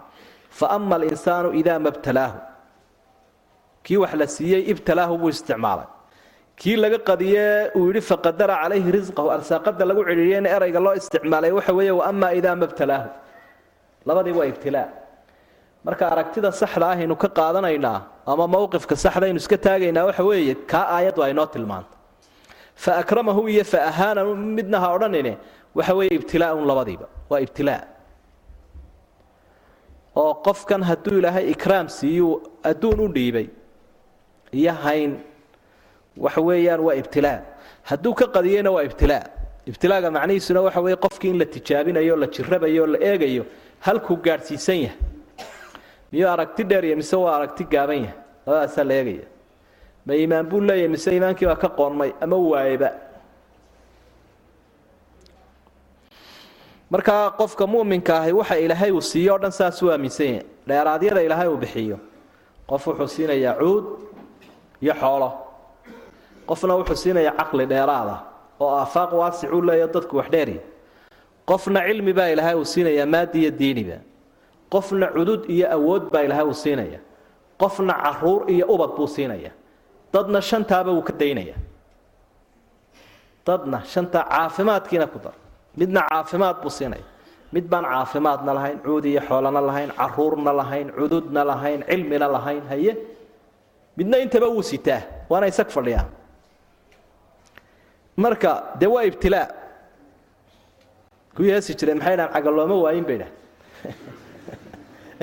Speaker 2: fa ama alinsaanu idaa mabtalaahu kii wax la siiyey ibtalaahu buu isticmaalay. Kii laga qadiyee uu yidhi faqadara calayhi risqahu arsaaqada lagu cidhiiriyeyna erayga loo isticmaalay waxa weeye wa ama idaa mabtalaahu. Labadii waa ibtilaa. Marka aragtida saxda ah ka qaadanaynaa ama mowqifka saxda aynu iska taagaynaa waxa weeye kaa aayaddu aynoo tilmaanta. Fa akramahu iyo fa ahaana midna ha odhanine waxa weeye ibtilaaun labadiiba. Waa ibtilaa. Oo qofkan hadduu ilaahay ikraam siiyuu adduun u dhiibay iyo hayn. Waxa weeyaan waa ibtilaa hadduu ka qadiyeyna waa ibtilaa ibtilaaga macnihiisuna waxa weeye qofkii in la tijaabinayo la jirabayo la eegayo halkuu gaadhsiisan yahay. Miyuu aragti dheeriya mise waa aragti gaaban yahay? Labadaasaa la eegaya. Ma iimaan buu leeyahay mise iimaankii baa ka qoonmay ama waayeba? Markaa qofka muminka ahi waxa ilaahay uu siiyo o dhan saasuu aaminsan yahay. Dheeraadyada ilaahay uu bixiyo. Qof wuxuu siinayaa cuud iyo xoolo. Qofna wuxuu siinayaa caqli dheeraada oo aafaaq waasicuu leeya dadku wax dheeriya qofna cilmi baa ilaahay uu siinayaa maadi iyo diiniba qofna cudud iyo awood baa ilaahay uu siinaya qofna carruur iyo ubad buu siinaya dadna shantaaba wuu ka daynaya dadna shantaa caafimaadkiina ku dar. Midna caafimaad buu siinaya mid baan caafimaadna lahayn cuud iyo xoolana lahayn caruurna lahayn cududna lahayn cilmina lahayn haye midna intaba wuu sitaa waana isag fadhiyaa marka dee waa ibtilaa kuwii heesi jireen maxay dhahan cagalooma waayin bay dhahan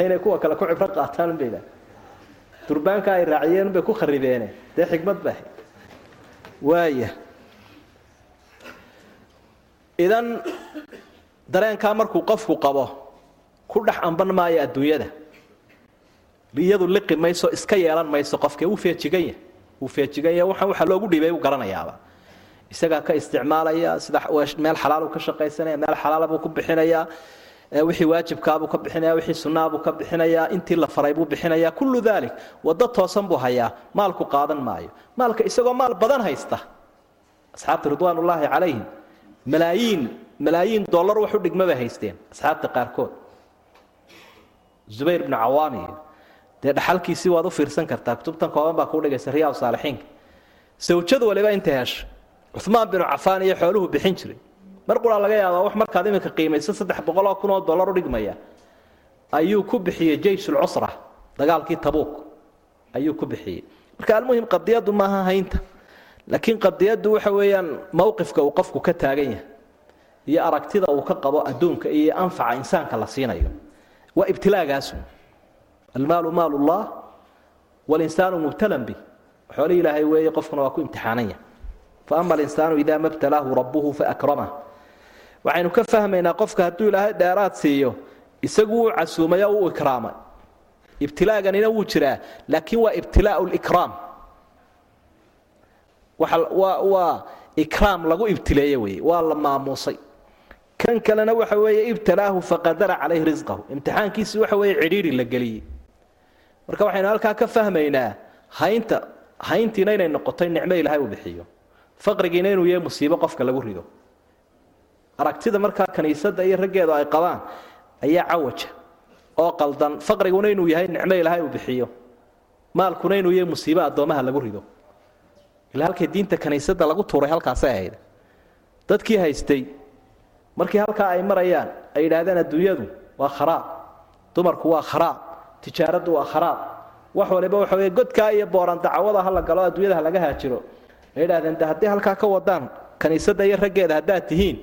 Speaker 2: inay [laughs] kuwa kale ku cibro qaataan bay dhahan durbaanka ay raaciyeen bay ku kharibeene. Dee xikmad ba waaya idan dareenkaa markuu qofku qabo ku dhex amban maayo adduunyada iyadu liqi mayso iska yeelan mayso qofke wuu feejigan yahay. Wuu feejigan yahay waxaan waxa loogu dhiibay u garanayaaba. Isagaa ka isticmaalaya sida meel xalaaluu ka shaqaysanaya meel xalaala buu ku bixinayaa wixii waajibkaabuu ka bixinaya wixii sunnaabuu ka bixinayaa intii la faray buu bixinayaa kullu daalik waddo toosan buu hayaa maalku qaadan maayo. Maalka isagoo maal badan haysta asxaabta ridwaanullaahi calayhim malaayiin malaayiin dollar wax u dhigma bay haysteen asxaabta qaarkood. Zubayr bnu cawaami dee dhaxalkiisii waad u fiirsan kartaa kutubtan kooban baa kuu dhigaysa riyaa saalixiinka. Sawjad waliba intay hesho cumaan binu cafaan iyo xooluhu bixin jiray. Mar quraa laga yaabaa wax markaad iminka qiimayso saddex boqoloo kun oo dollar u dhigmaya ayuu ku bixiyey jeyshulcusra dagaalkii tabuuk. Ayuu ku bixiyey. Marka almuhim qadiyaddu maaha haynta. Laakiin qadiyaddu waxa weeyaan mowqifka uu qofku ka taagan yahay iyo aragtida uu ka qabo adduunka iyo anfaca insaanka la siinayo waa ibtilaagaasu almaalu maal ullah walinsaanu mubtalan bih. Xoolo ilaahay weeye qofkuna waa ku imtixaananya. Faama alinsaanu idaa ma rabbuhu faakramah waxaynu ka fahmaynaa qofka hadduu ilaahay dheeraad siiyo isagu wuu casuumay oo uu ibtilaaganina wuu jiraa laakiin waa ibtilaau likraam waa ikraam lagu ibtileeye weye waa la maamuusay. Kan kalena waxa weeye ibtalaahu faqadara calayhi risqahu imtixaankiisi waxa weeye cidhiiri la geliyey marka waxaynu halkaa ka fahmaynaa haynta hayntiina inay noqotay nicmo ilaahay uu bixiyo. Faqrigiina inuu yahay musiibo qofka lagu rido. Aragtida markaa kaniisadda iyo raggeedu ay qabaan ayaa cawaja oo qaldan. Faqriguna inuu yahay nicmo ilaahay uu bixiyo. Maalkuna inuu yahay musiibo addoomaha lagu rido. Ilaa halkay diinta kaniisadda lagu tuuray halkaasay ahayd. Dadkii haystay markii halkaa ay marayaan ay yidhaahdeen adduunyadu waa kharaab dumarku waa kharaab tijaaraddu waa kharaab wax waliba waxa weye godkaa iyo booran dacwada ha la galo adduunyada ha laga haajiro. Ay yidhahdeen de haddii halkaa ka wadaan kaniisadda iyo raggeeda haddaad tihiin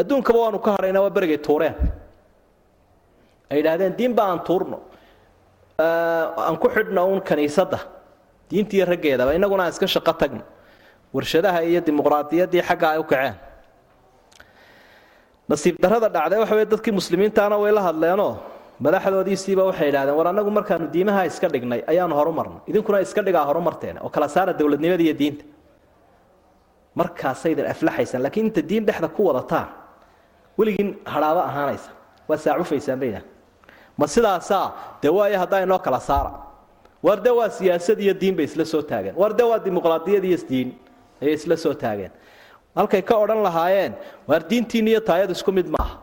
Speaker 2: adduunkaba waanu ka hadhaynaa waa berigay tuureen. Ay yidhaahdeen diinba aan tuurno. Aan ku xidhno uun kaniisadda diintiiyo raggeedaba innaguna aan iska shaqo tagno. Warshadaha iyo dimuqraadiyaddii xagga ay u kaceen. Nasiib darrada dhacday waxa weye dadkii muslimiintaana way la hadleenoo madaxdoodiisiiba waxay yidhahdeen war annagu markaanu diimaha iska dhignay ayaanu horumarnay. Idinkuna iska dhigaa horumarteena oo kala saara dowladnimada iyo diinta. Markaasaydan aflaxaysaan laakiin inta diin dhexda ku wadataan weligiin hadhaabo ahaanaysa. Waa saacufaysaan bayna ma sidaasaa dee waayo haddaa inoo kala saara? War de waa siyaasad iyo diin bay isla soo taageen. War de waa dimuqraadiyad iyo diin ayay isla soo taageen. Halkay ka odhan lahaayeen waar diintiina iyo taayadu isku mid maaha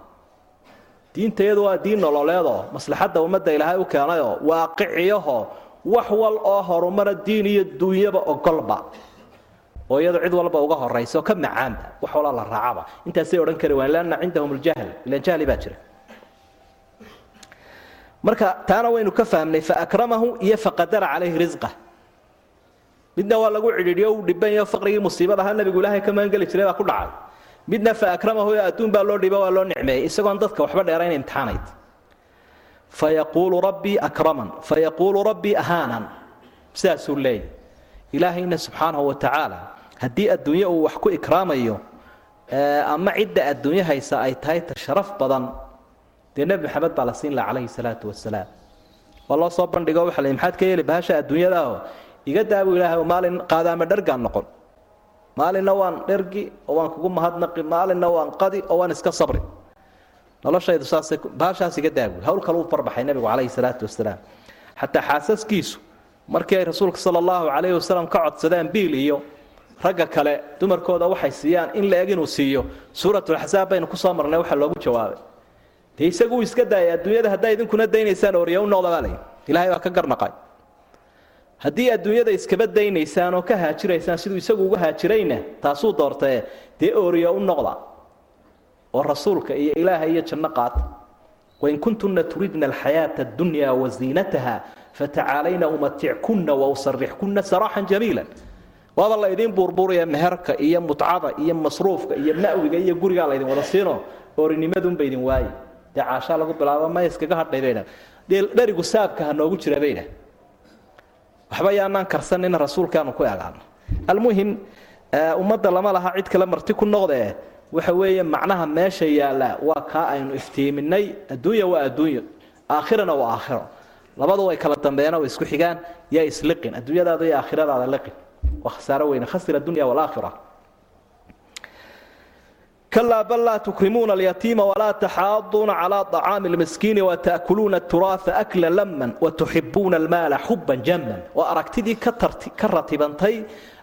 Speaker 2: diintayadu waa diin nololeedoo maslaxadda ummadda ilaahay u keenayoo waaqiciyahoo wax wal oo horumara diin iyo duunyaba ogolba. Oo iyadu cid walba uga horaysa oo ka macaanba wax walaa la raacaba. Intaasay odhan kari waan lanna cindahum aljahl. Ilan jahli baa jira. Marka taana waynu ka fahmnay faakramahu iyo faqadara calayhi risqa midna waa lagu cidhiidhiyo uu dhibanyo faqrigii musiibada ahaa nabigu ilaahay ka magangeli jiray baa ku dhacay midna faakramahu ee adduun baa loo dhiba waa loo nicmeeyey. Isagoon dadka waxba dheerayn imtixaanayd. Fayaquulu rabbii akraman fayaquulu rabbii ahaanan. Sidaasuu leeyahy ilaahayna subxaanahu wa tacaala haddii adduunye uu wax ku ikraamayo ama cidda adduunye haysa ay tahay ta sharaf badan dee nebi maxamed baa la siin laha calayhi salaatu wasalaam waa loo soo bandhigo waxa la maxaad ka yeeli bahasha adduunyadaao iga daabu ilaahay maalin qaadaama dhergaan noqon maalinna waan dhergi oo waan kugu mahadnaqi. Maalinna waan qadi oo waan iska sabri. Noloshaydu saasay bahashaas iga daabu hawl kale uu barbaxay nebigu calayhi salaatu wasalaam xataa xaasaskiisu markii ay rasuulka sala allahu calayhi wasalam ka codsadeen biil iyo ragga kale dumarkooda waxay siiyaan in la eg inuu siiyo. Suuratulaxsaab baynu ku soo marnay waxa loogu jawaabay. Dee isagu uu iska daayay adduunyada haddaa idinkuna daynaysaan orya u noqda baa layi ilahay baa ka garnaqay haddii adduunyada iskaba daynaysaan oo ka haajiraysaan siduu isagu uga haajirayna taasuu doortee dee ooriya u noqda oo rasuulka iyo ilaaha iyo janno qaata wain kuntunna turidna alxayaata addunya waziinataha fatacaalayna umatickunna wausarixkunna saraaxan jamiila waaba la idiin buurbuuraya meherka iyo mutcada iyo masruufka iyo ma'wiga iyo gurigaa laydin wada siino oorinimadunba idin waaye dee caashaa lagu bilaabo ma iskaga hadhay bayna. Dee dherigu saabka ha noogu jira bayna waxba yaanaan karsanina rasuulkaanu ku egaano almuhim ummadda lama laha cid kale marti ku noqdee waxa weeye macnaha meesha yaalla waa kaa aynu iftiiminay adduunya waa adduunyo aakhirana waa aakhiro. Labadu way kala dambeeyaan way isku xigaan yaa isliqin adduunyadaada iyo aakhiradaada liqin. Waa khasaaro weyne khasira dunya walaakhira kalaa bal laa tukrimuuna alyatiima walaa taxaaduuna calaa طacaami اlmiskiini wata'kuluuna aturaaa akla laman watuxibuuna almaala xuban jaman waa aragtidii ka ratibantay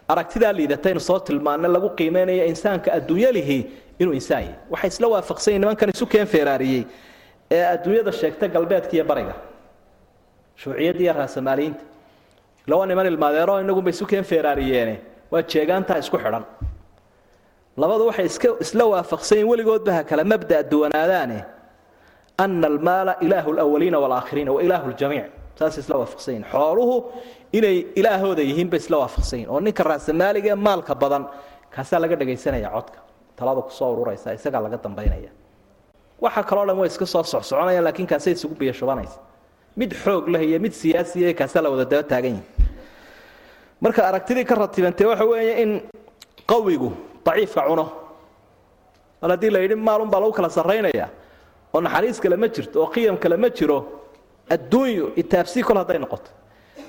Speaker 2: aragtidaa liidataynu soo tilmaana lagu qiimaynaya insaanka adduunya lihi inuu insaan yahay waxay isla waafaqsanyiin nimankan isu keen feeraariyey ee adduunyada sheegta galbeedka bariga shuuciyadda raasamaaliyiinta ila niman ilmaadeero inagunba isu keen feeraariyeene waa jeegaantaa isku xidhan labadu waxay isla waafaqsanyiin weligoodba ha kala mabda duwanaadaane. Ana almaala ilaahu lwaliina waalaakhiriina wa ilaahu ljamiic saas isla waafaqsanyiin xooluhu inay ilaahooda yihiin bay isla waafaqsanyiin oo ninka raasamaaliga ee maalka badan kaasaa laga dhagaysanaya codka. Talada ku soo ururaysa isagaa laga dambaynaya. Waxa kaloo dhan way iska soo socsoconayaan laakiin kaasay isugu biyashubanaysa mid xoog leh iyo mid siyaasiya kaasaa la wada daba taagan yihiin marka aragtidii ka ratibantee waxa weeye in qawigu daciifka cuno. Mar haddii la yidhi maalun baa lagu kala sarraynaya oo naxariis kale ma jirto oo qiyam kale ma jiro adduunyu itaabsii kol hadday noqoto.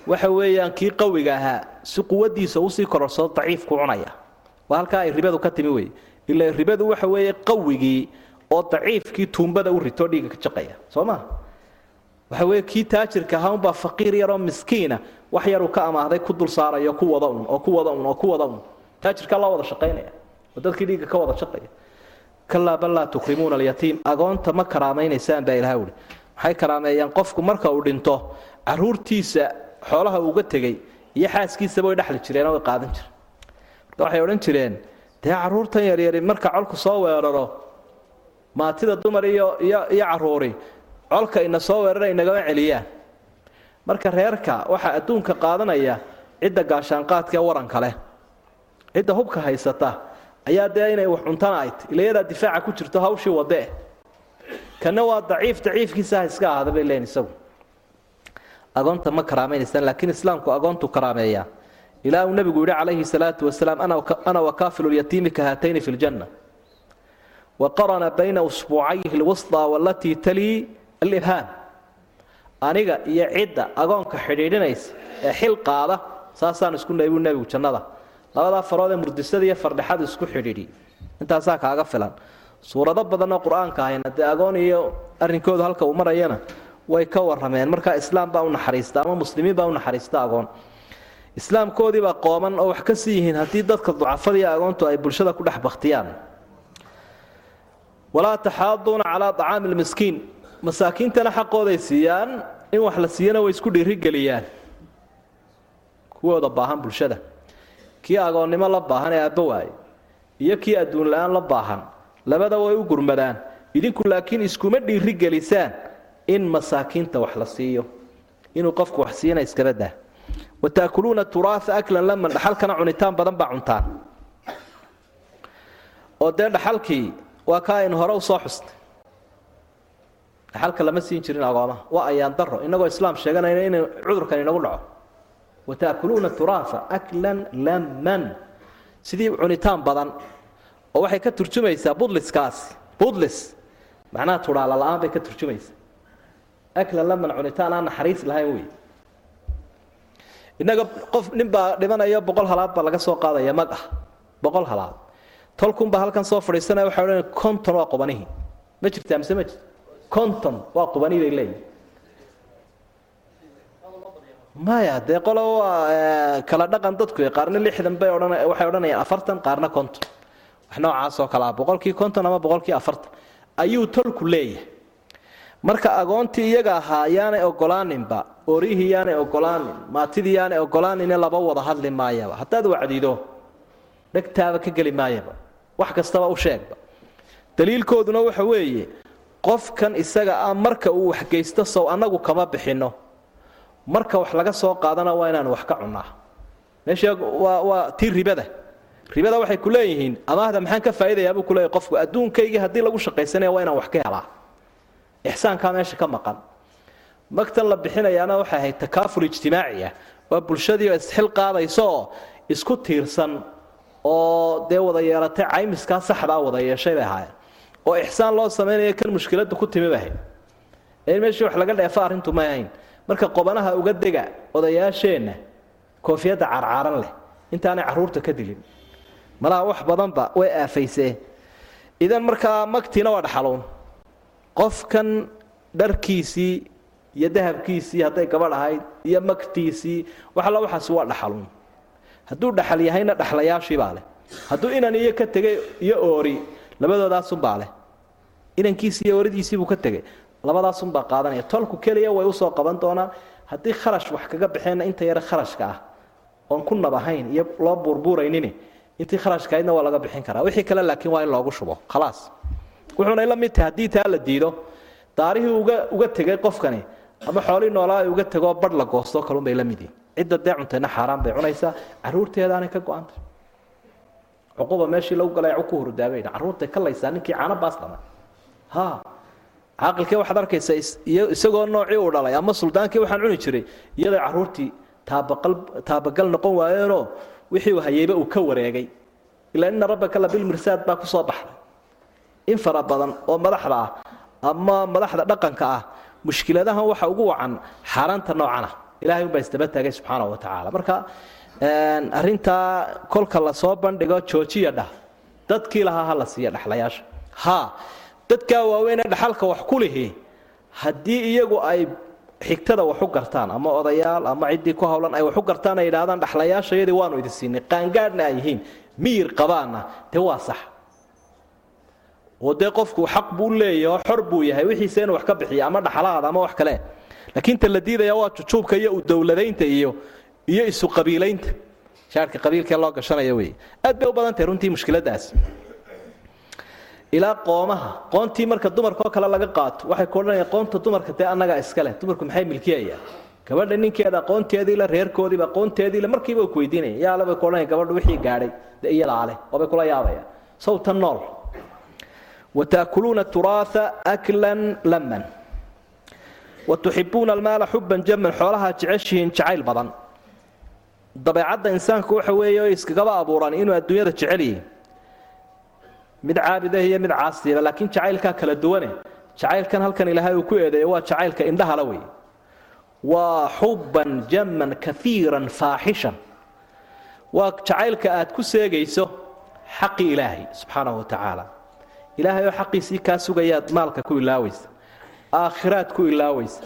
Speaker 2: Waxa weeyaan kii qawiga ahaa si quwaddiisa u sii kororsado daciifku cunaya. Waa halkaa ay ribadu ka timi wey ila ribadu waxa weeye qawigii oo daciifkii tuumbada u ritoo dhiigga ka jaqaya. Soo maa waxa weeye kii taajirka ahaa unbaa faqiir yaroo miskiina wax yaruu ka amaahday ku dul saarayo ku wada un oo ku wada un oo ku wada un. Taajirkaa loo wada shaqaynaya oo dadkii dhiigga ka wada shaqaya kalaa bal laa tukrimuuna alyatiim. Agoonta ma karaamaynaysaan baa ilaha uhi maxay karaameeyaan? Qofku marka uu dhinto caruurtiisa xoolaha uuga tegey iyo xaaskiisaba way dhexli jireen way qaadan jireen. Marka waxay odhan jireen dee caruurtan yaryari marka colku soo weeraro maatida dumar iyo iyo iyo caruuri colka ina soo weerara inagama celiyaan. Marka reerka waxaa adduunka qaadanaya cidda gaashaanqaadka ee waranka leh cidda hubka haysata ayaa dee inay wax cuntana ayd ilayadaa difaaca ku jirto hawshii wadee kana waa daciif daciifkiisa ha iska ahada bay leeyiin isagu. Agoonta ma karaameynaysaan laakiin islaamku agoontu karaameeyaa. Ilaa uu nebigu yidhi calayhi salaatu wasalaam ana wakaafilu lyatiimi ka haatayni fi ljanna waqarana bayna usbuucayhi lwusطaa walatii talii alibhaam aniga iyo cidda agoonka xidhiidhinaysa ee xil qaada saasaan isku naybuu nebigu jannada labadaa farood ee murdisada iyo fardhexada isku xidhiidhi. Intaasaa kaaga filan. Suurado badanoo qur'aanka ahayna dee agoon iyo arrinkooda halka uu marayana way ka warrameen. Markaa islaam baa u naxariista ama muslimiin baa u naxariista agoon. Islaamkoodiibaa qooman oo wax ka sii yihiin haddii dadka ducafada iyo agoontu ay bulshada ku dhex baktiyaan walaa taxaaduuna calaa acaami lmiskiin masaakiintana xaqooday siiyaan in wax la siiyana way isku dhiirigeliyaan. Kuwooda baahan bulshada kii agoonnimo la baahan ee aabba waaye iyo kii adduun la'aan la baahan labada way u gurmadaan. Idinku laakiin iskuma dhiirigelisaan in masaakiinta wax la siiyo. Inuu qofku wax siiyana iskaba dah wataakuluuna turaaa aklan laman dhaxalkana cunitaan badan baa cuntaan. Oo dee dhaxalkii waa ka aynu hore u soo xustay. Dhaxalka lama siin jirin agoomaha waa ayaan daro inagoo islaam sheeganayna in cudurkan inagu dhaco wataakuluuna turaaa aklan laman sidii cunitaan badan oo waxay ka turjumaysaa budliskaasi budlis macnaha tudhaala la'aan bay ka turjumaysaa aklan laman cunitaan aan naxariis lahayn wey innaga qof nin baa dhimanayo boqol halaad baa laga soo qaadaya mag ah boqol halaad tolkunbaa halkan soo fadhiisanaya waxay odhanaya konton waa qubanihii ma jirtaa mise ma jirto konton waa qubani bay leeyihiin maya dee qolo waa kala dhaqan dadku qaarna lixdan bay waxay odhanayaan afartan qaarna konton. Wax noocaas oo kale ah boqolkii konton ama boqolkii afartan. Ayuu tolku leeyahay. Marka agoontii iyaga ahaa yaanay ogolaaninba orihii yaanay ogolaanin maatidii yaanay ogolaanine laba wada hadli maayaba. Haddaad wacdido dhegtaaba ka geli maayaba. Wax kastaba u sheegba. Daliilkooduna waxa weeye qofkan isaga ah marka uu waxgeysto sow annagu kama bixinno marka wax laga soo qaadana waa inaanu wax ka cunnaa. Meesha waa waa tii ribada. Ribada waxay ku leeyihiin amaahda maxaan ka faa'idayaa buu kuleeyahy qofku adduunkaygii haddii lagu shaqaysanaya waa inaan wax ka helaa. Ixsaankaa meesha ka maqan. Magtan la bixinayaana waxay ahayd takaaful ijtimaaci ah waa bulshadii isxil qaadayso oo isku tiirsan oo dee wada yeelatay caymiskaa saxdaa wada yeeshay bay ahaayeen. Oo ixsaan loo samaynayo kan mushkiladda ku timi bay in meeshii wax laga dheefo arrintu may ahayn. Marka qobanaha uga dega odayaasheenna koofiyadda carcaaran leh intaanay carruurta ka dilin. Malaha wax badanba way aafaysee. Idan markaa magtiina waa dhaxaluun qofkan dharkiisii iyo dahabkiisii hadday gabadh ahayd iyo magtiisii wax alla waxaasi waa dhaxaluun hadduu dhaxal yahayna dhaxlayaashii baa leh. Hadduu inan iyo ka tegay iyo oori labadoodaasumbaa leh. Inankiisi iyo ooridiisii buu ka tegay labadaasunbaa qaadanaya. Tolku keliya way u soo qaban doonaan. Haddii kharash wax kaga baxeenna inta yare kharashka ah oon ku nab iyo loo buurbuuraynin intii kharashkahaydna waa laga bixin karaa. Wixii kale laakiin waa in loogu shubo. Khalaas. Wuxuunay la mid tahay haddii taa la diido daarihii uga uga tegay qofkani ama xoolii noolaa ay uga tegoo badh la goostoo kalunbay la mid yihiin cidda dee cuntayna xaaraan bay cunaysaa. Caruurteedaanay ka go-antay cuquba meeshii lagu galay ku hurdaabay carruurtay ka laysaa ninkii caano baas dhama ha caaqilkee waxaad arkaysaa isagoo noocii uu dhalay ama suldaankii waxaan cuni jiray iyadoo carruurtii taabaqal taabagal noqon waayeenoo wixii uu hayeyba uu ka wareegay. Ilaa ina rabbaka labilmirsaad baa ku soo baxday. In fara badan oo madaxda ah ama madaxda dhaqanka ah mushkiladahan waxa ugu wacan xaaraanta noocana ilahay unbaa isdaba taagay subxaanahu wa tacaala. Marka arintaa kolka la soo bandhigo joojiya dhah dadkii lahaa ha la siiya dhaxlayaasha. Ha dadkaa waaweynee dhaxalka wax ku lihi haddii iyagu ay xigtada wax u gartaan ama odayaal ama ciddii ku hawlan ay wax u gartaan ay yidhahdaan dhaxlayaashayadii waanu idin siinay qaangaadhna ay yihiin miyir qabaanna dee waa sax. Oo dee qofku xaq buu leeyahy oo xor buu yahay wixiisa inuu wax ka bixiyo ama dhaxalaada ama wax kale. Laakiin ta la diidaya waa jujuubka iyo udowladaynta iyo iyo isu qabiilaynta. Shaarka qabiilkee loo gashanaya wey aad bay u badan tahay runtii mushkiladaas ilaa qoomaha. Qoontii marka dumarkaoo kale laga qaato waxay ku odhanayaan qoonta dumarka dee annagaa iska leh dumarku maxay milkiyayaan gabadha ninkeeda aqoonteediile reerkoodiiba aqoonteediile markiiba ku weydiinaya yaale bay ku odhanaya gabadha wixii gaadhay dee iyadaa leh oo bay kula yaabayaan sawtan nool. Wataakuluuna turaatha aklan laman watuxibuuna almaala xuban jaman xoolahaa jeceshihiin jacayl badan. Dabeecadda insaanku waxa weeye iskagaba abuuran inuu adduunyada jecel yihi mid caabidah iyo mid caasiba laakiin jacaylkaa kala duwane jacaylkan halkan ilaahay uu ku eedeeyo waa jacaylka indhahala wey waa xuban jaman kaiiran faaxishan waa jacaylka aad ku seegayso xaqii ilaahay subxaanahu wa tacaala. Ilaahay oo xaqiisii kaa sugayaad maalka ku ilaawaysa aakhiraad ku ilaawaysa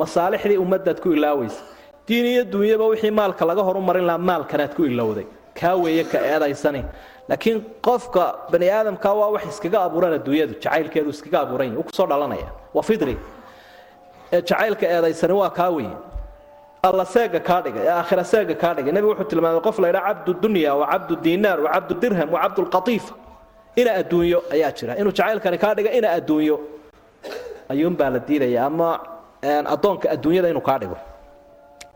Speaker 2: masaalixdii ummaddaad ku ilaawaysa diin iyo dunyaba wixii maalka laga horumarin lahaa maalkanaad ku ilowday. Kaa weeye ka eedaysani laakiin qofka bani aadamka waa wax iskaga abuuran adduunyadu jacaylkeedu iskaga abuuran yahi uu ku soo dhalanaya. Waa fidri. Ee jacaylka eedaysani waa kaa weeye alla seega kaa dhigay ee aakhira seega kaa dhigay nebigu wuxuu tilmaamay qof la ydhaa cabdu wa cabdu wa cabdu wa cabdu lqatiifa ina adduunyo ayaa jira. Inuu jacaylkani kaa dhiga ina adduunyo. Ayuunbaa la diidaya ama addoonka adduunyada inuu kaa dhigo.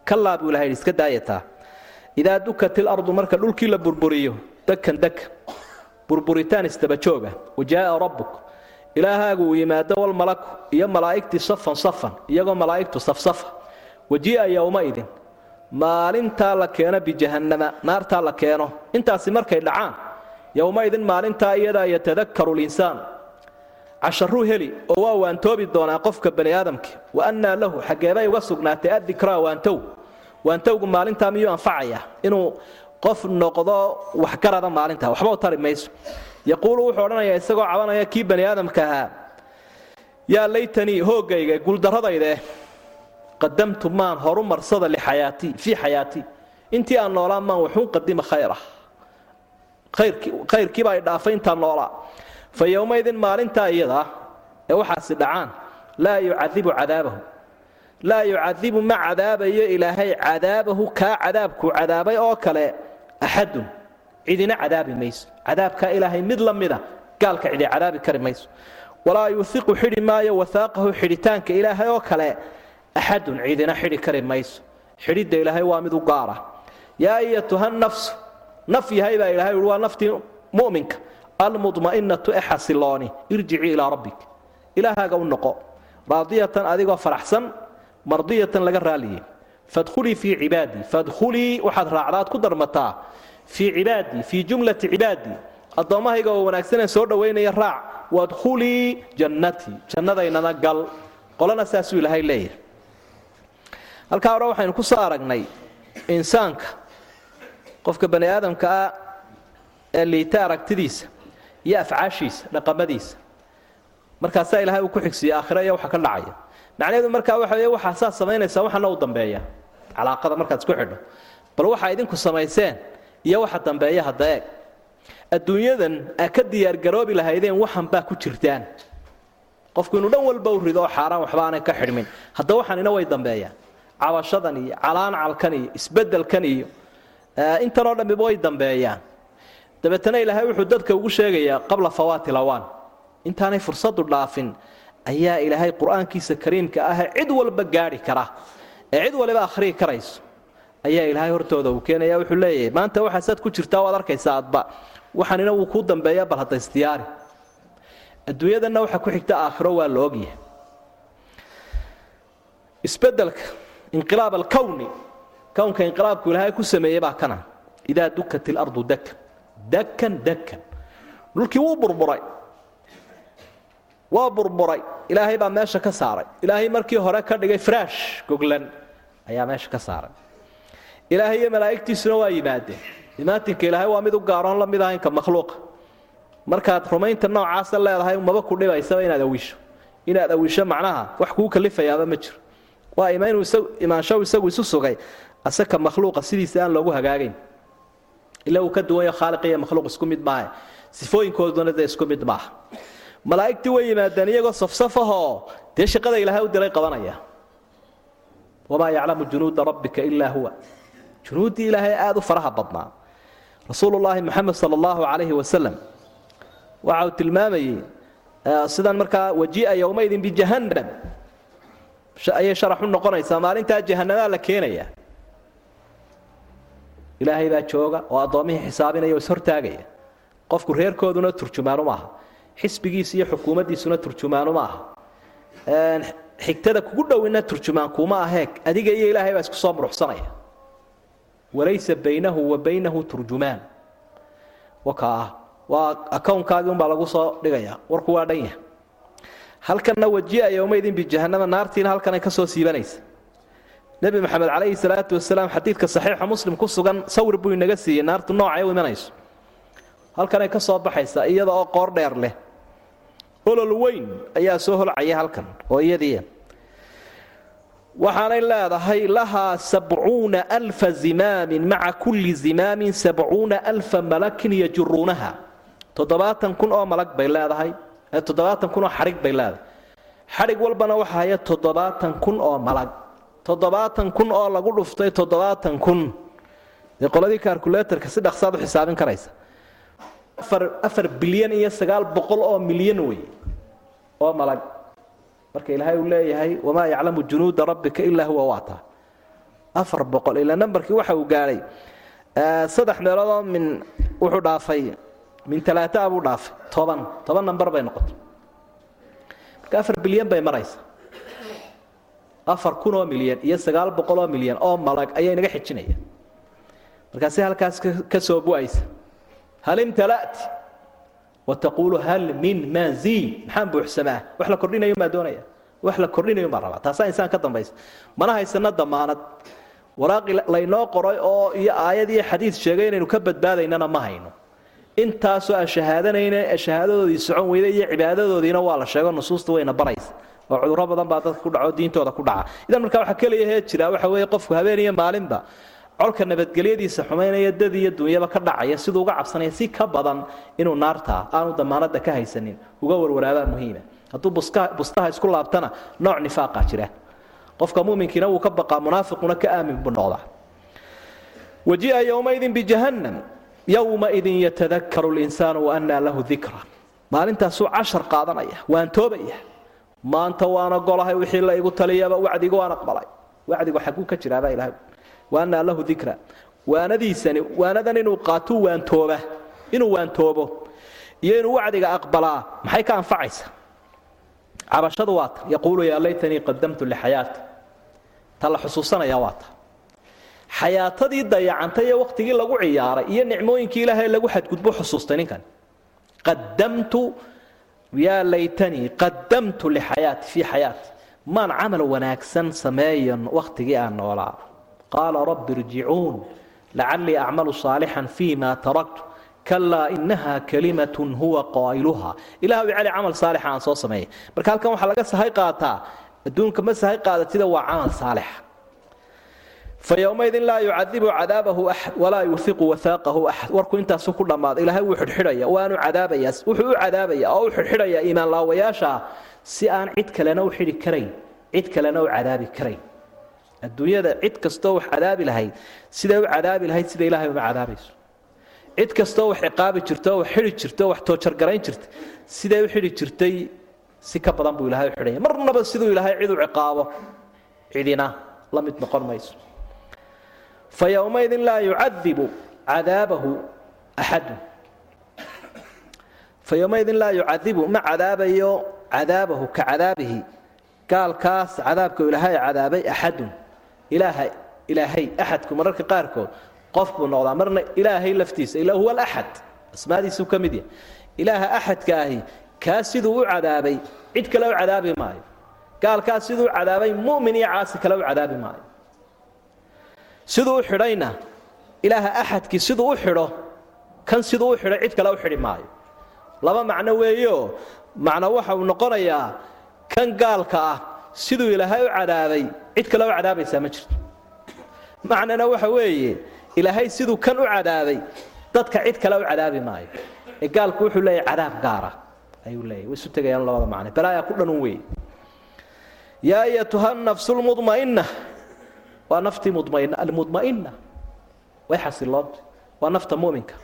Speaker 2: Kalaa buu ilahay iska daayataa idaa dukat ilardu marka dhulkii la burburiyo dakan daka burburitaan istabajooga wajaaa rabbuk ilaahaagu uu yimaado walmalaku iyo malaa'igtii safan safan iyagoo malaa'igtu safsafa wajii'a yowmaidin maalintaa la keeno bijahannama naartaa la keeno intaasi markay dhacaan yowmaidin maalintaa iyadaa yatadakaru linsaan casharuu heli oo waa waantoobi doonaa qofka bani aadamka wa annaa lahu xaggeebay uga sugnaatay addikraa waantow waantowgu maalintaa miyuu anfacaya inuu qof noqdo waxgarada maalintaa waxba u tari mayso. Yaquulu wuxuu odhanayaa isagoo cabanaya kii bani aadamka ahaa? Yaa laytanii hooggayga guuldarradayde qadamtu maan horu marsada lixayaatii fii xayaatii intii aan noolaa maan waxuun qadima khayra. Khayrkiibaa i dhaafay intaan noolaa fa yowmaydin maalintaa iyadaa ee waxaasi dhacaan laa yucadibu cadaabahu. Laa yucadibu ma cadaabayo ilaahay cadaabahu kaa cadaabkuu cadaabay oo kale axadun cidina cadaabi mayso cadaabkaa ilaahay mid la mida gaalka cidi cadaabi kari mayso walaa yuuiqu xidhi maayo wahaaqahu xidhitaanka ilaahay oo kale axadun cidina xidhi kari mayso xidhidda ilaahay waa mid u gaara yaa ayatuha nafsu naf yahay baa ilahay ui waa naftii mu'minka almudma'inatu ee xasilooni irjicii ilaa rabbik ilaahaaga u noqo raadiyatan adigoo faraxsan mardiyatan laga raaliyey fadkhulii fii cibaadii fadkhulii waxaad raacdaad ku darmataa fii cibaadii fii jumlati cibaadii addoommahayga oo wanaagsanee soo dhowaynaya raac wadkhulii jannatii jannadaynana gal qolana saasuu ilaahay leeyahay halkaa hore waxaynu ku soo aragnay insaanka qofka bani aadamka ah ee liita aragtidiisa iyo afcaashiisa dhaqamadiisa markaasaa ilahay uu ku xigsiiye aakhira iyo waxa ka dhacaya macnaheedu markaa waxa wey waxaa saa samaynaysaa waxana u dambeeya. Calaaqada markaad isku xidho. Bal waxaa idinku samayseen iyo waxa dambeeya hadda eeg. Adduunyadan aa ka diyaargaroobi lahaydeen waxan baa ku jirtaan. Qofku inuu dhan walba u rido oo xaaraan waxba aanay ka xidhmin. Hadda waxanina way dambeeyaan cabashadan iyo calaancalkan iyo isbeddelkan iyo intanoo dhammiba way dambeeyaan. Dabeetana ilaahay wuxuu dadka ugu sheegayaa qabla fawaati lawaan. Intaanay fursadu dhaafin ayaa ilaahay qur'aankiisa kariimka ah ee cid walba gaadhi kara. Ee cid waliba akhriyi karayso. Ayaa ilaahay hortooda uu keenaya wuxuu leeyahay maanta waxaasaad ku jirtaa waad arkaysaa adba. Waxaanina wuu kuu dambeeya bal hadda isdiyaari adduunyadanna waxaa ku xigta aakhiro waa la ogyahay. Isbedelka inqilaab alkowni kownka inqilaabku ilaahay ku sameeyey baa kana. Idaa dukat ilardu dakan dakan dakan dhulkii wuu burburay waa burburay. Ilaahay baa meesha ka saaray. Ilaahay markii hore ka dhigay fraash goglan ayaa meesha ka saaray. Ilaahay iyo malaa'igtiisuna waa yimaadeen. Imaatinka ilaahay waa mid u gaaroon la mid ahaynka makhluuqa. Markaad rumaynta noocaasa leedahay maba ku dhibaysaba inaad awisho. Inaad awisho macnaha wax kuu kalifayaaba ma jiro. Waa ima inuu imaanshahu isagu isu sugay asaka makhluuqa sidiisa aan loogu hagaagayn. Ila uu ka duwanyo khaaliq makhluuq isku mid maaha. Sifooyinkooduna dee isku mid maaha malaa'igtii way yimaadeen iyagoo safsafahoo dee shaqada ilaahay u diray qabanaya. Wamaa yaclamu junuuda rabbika ilaa huwa. Junuuddii ilaahay aada u faraha badnaa. Rasuulullaahi moxamed sala allahu calayhi wasalam waxa uu tilmaamayey sidan markaa wajii'a yowmaydin bijahannam ayay sharax u noqonaysaa maalintaa jahanamaa la keenaya. Ilaahay baa jooga oo addoommihii xisaabinaya oo ishortaagaya qofku reerkooduna turjumaanu maaha xisbigiisa iyo xukuumaddiisuna turjumaanu ma aha. Xigtada kugu dhowina turjumaan kuuma aheeg adiga iyo ilaahay baa isku soo muruxsanaya walaysa baynahu wa baynahu turjumaan. Waka ah waa akownkaagii unbaa lagu soo dhigaya warku waa dhan yahay. Halkanna waji'a yowmaydin bijahanama naartiina halkanay ka soo siibanaysa. Nebi maxamed calayhi salaatu wasalaam xadiidka saxiixa muslim ku sugan sawir buu inaga siiyey naartu noocay u imanayso. Halkanay ka soo baxaysaa iyada oo qoor dheer leh olol weyn. Ayaa soo holcaya halkan oo iyadii waxaanay leedahay lahaa sabcuuna alfa zimaamin maca kulli zimaamin sabcuuna alfa malakin yajuruunaha toddobaatan kun oo malag bay leedahay toddobaatan kun oo xadhig bay leedahay. Xadhig walbana waxa haya toddobaatan kun oo malag. Toddobaatan kun oo lagu dhuftay toddobaatan kun. Dee qoladii kalkuleetarka si dhaqsaad u xisaabin karaysa. Afar bilyan iyo sagaal boqol oo milyan wey oo malag. Marka ilaahay uu leeyahay wamaa yaclamu junuuda rabbika ilaa huwa waata. Afar boqol ilaa nambarkii waxa uu gaadhay saddex meeloodoo min wuxuu dhaafay min talaataa buu dhaafay toban toban nambar bay noqotay. Marka afar bilyan bay maraysa afar kun oo milyan iyo sagaal boqol oo milyan oo malag ayaa inaga xijinaya markaasi halkaas ka soo bu'aysa. Hal imtala'ti wataquulu hal min maziid maxaan buuxsamaa wax la kordhinayo maa doonaya wax la kordhinayo maa rabaa taasaa insaan ka dambaysa mana haysano damaanad waraaqi laynoo qoray oo iyo aayad iyo xadiid sheegay inaynu ka badbaadaynana ma hayno intaasoo aan shahaadanayna shahaadadoodii socon weyda iyo cibaadadoodiina waa la sheego nusuusta wayna baraysa oo cudurro badan baa dadka ku dhaco diintooda ku dhaca idan markaa waxaa keliya hee jira waxa weeye qofku habeen iyo maalinba colka nabadgelyadiisa xumaynaya dad iyo dunyaba ka dhacaya siduu uga cabsanaya si ka badan inuu naartaa aanu damaanada ka haysanin uga warwaraabaa muhiima. Hadduu bustaha isku laabtana nooc nifaaqa jira. Qofka muminkiina wuu ka baqaa munaafiquna ka aamin buu noqdaa. Waji'a yowmaydin bijahannam yowmaidin yatadakaru linsaanu waannaa lahu dikra maalintaasuu cashar qaadanaya waan toobaya maanta waan ogolahay wixii la igu taliyaba wacdiga waan aqbalay. Wacdigu xaguu ka jiraabaa ilahay waannaa lahu dikra waanadiisani waanadan inuu qaatuu waantooba inuu waantoobo. Iyo inuu wacdiga aqbalaa maxay ka anfacaysa? Cabashadu waa ta. Yaquulu yaa laytanii qadamtu lixayaati ta la xusuusanaya waa ta. Xayaatadii dayacantay ee wakhtigii lagu ciyaaray iyo nicmooyinkii ilaahay lagu xadgudbo xusuustay ninkan. Qadamtu yaa laytanii qadamtu lixayaati fii xayaati. Maan camal wanaagsan sameeyan wakhtigii aan noolaa qaala rabbi irjicuun lacallii acmalu saalixan fii ma taraktu kalaa inaha kalimatun huwa qaa'iluha ilah u celi camal saalixa aan soo sameeyay marka halkan waxaa laga sahay qaataa adduunka ma sahay qaadatida waa camal saalixa fayowmaydin laa yucadibu cadaabahu axad walaa yuiqu waaaqahu axad warku intaasu ku dhammaaday ilaahay wuu xidhxidhaya waanu cadaabayaa wuxuu u cadaabaya oo u xidhxidhaya iimaan laawayaasha si aan cid kalena u xidhi karayn cid kalena u cadaabi karayn adduunyada cid kastoo wax cadaabi lahayd siday u cadaabi lahayd sida ilaahay uma cadaabayso cid kastoo wax ciqaabi jirto wax xidhi jirto wax toojargarayn jirta siday u xidhi jirtay si ka badan buu ilahay u xidhaya. Marnaba siduu ilaahay cid u ciqaabo cidina la mid noqon mayso. Fayowmaydin laa yucadibu cadaabahu axadu. Fayowmaydin laa yucadibu ma cadaabayo cadaabahu ka cadaabihi. Gaalkaas cadaabka ilaahay cadaabay axadun ilaaha ilaahay axadku mararka qaarkood. Qof buu noqdaa marna ilaahay laftiisa ilaa huwa alaxad asmaadiisuu ka mid yahay. Ilaaha axadka ahi kaa siduu u cadaabay cid kale u cadaabi maayo. Gaalkaas siduu cadaabay mu'min iyo caasi kale u cadaabi maayo. Siduu u xidhayna ilaaha axadkii siduu u xidho kan siduu u xidhay cid kale u xidhi maayo. Laba macno weeyeoo macno waxa uu noqonayaa kan gaalka ah siduu ilaahay u cadaabay cid kale u cadaabaysaa ma jirto. Macnana waxa weeye ilaahay siduu kan u cadaabay dadka cid kale u cadaabi maayo. Ee gaalku wuxuu leeyahay cadaab gaara ayuu leeyahy way isu tegayaan labada macne. Balaaya ku dhanun weeye. Yaa ayatuha nafsu lmudma'inna waa naftii mudmaina almudma'inna. Way xasiloonta waa nafta mu'minka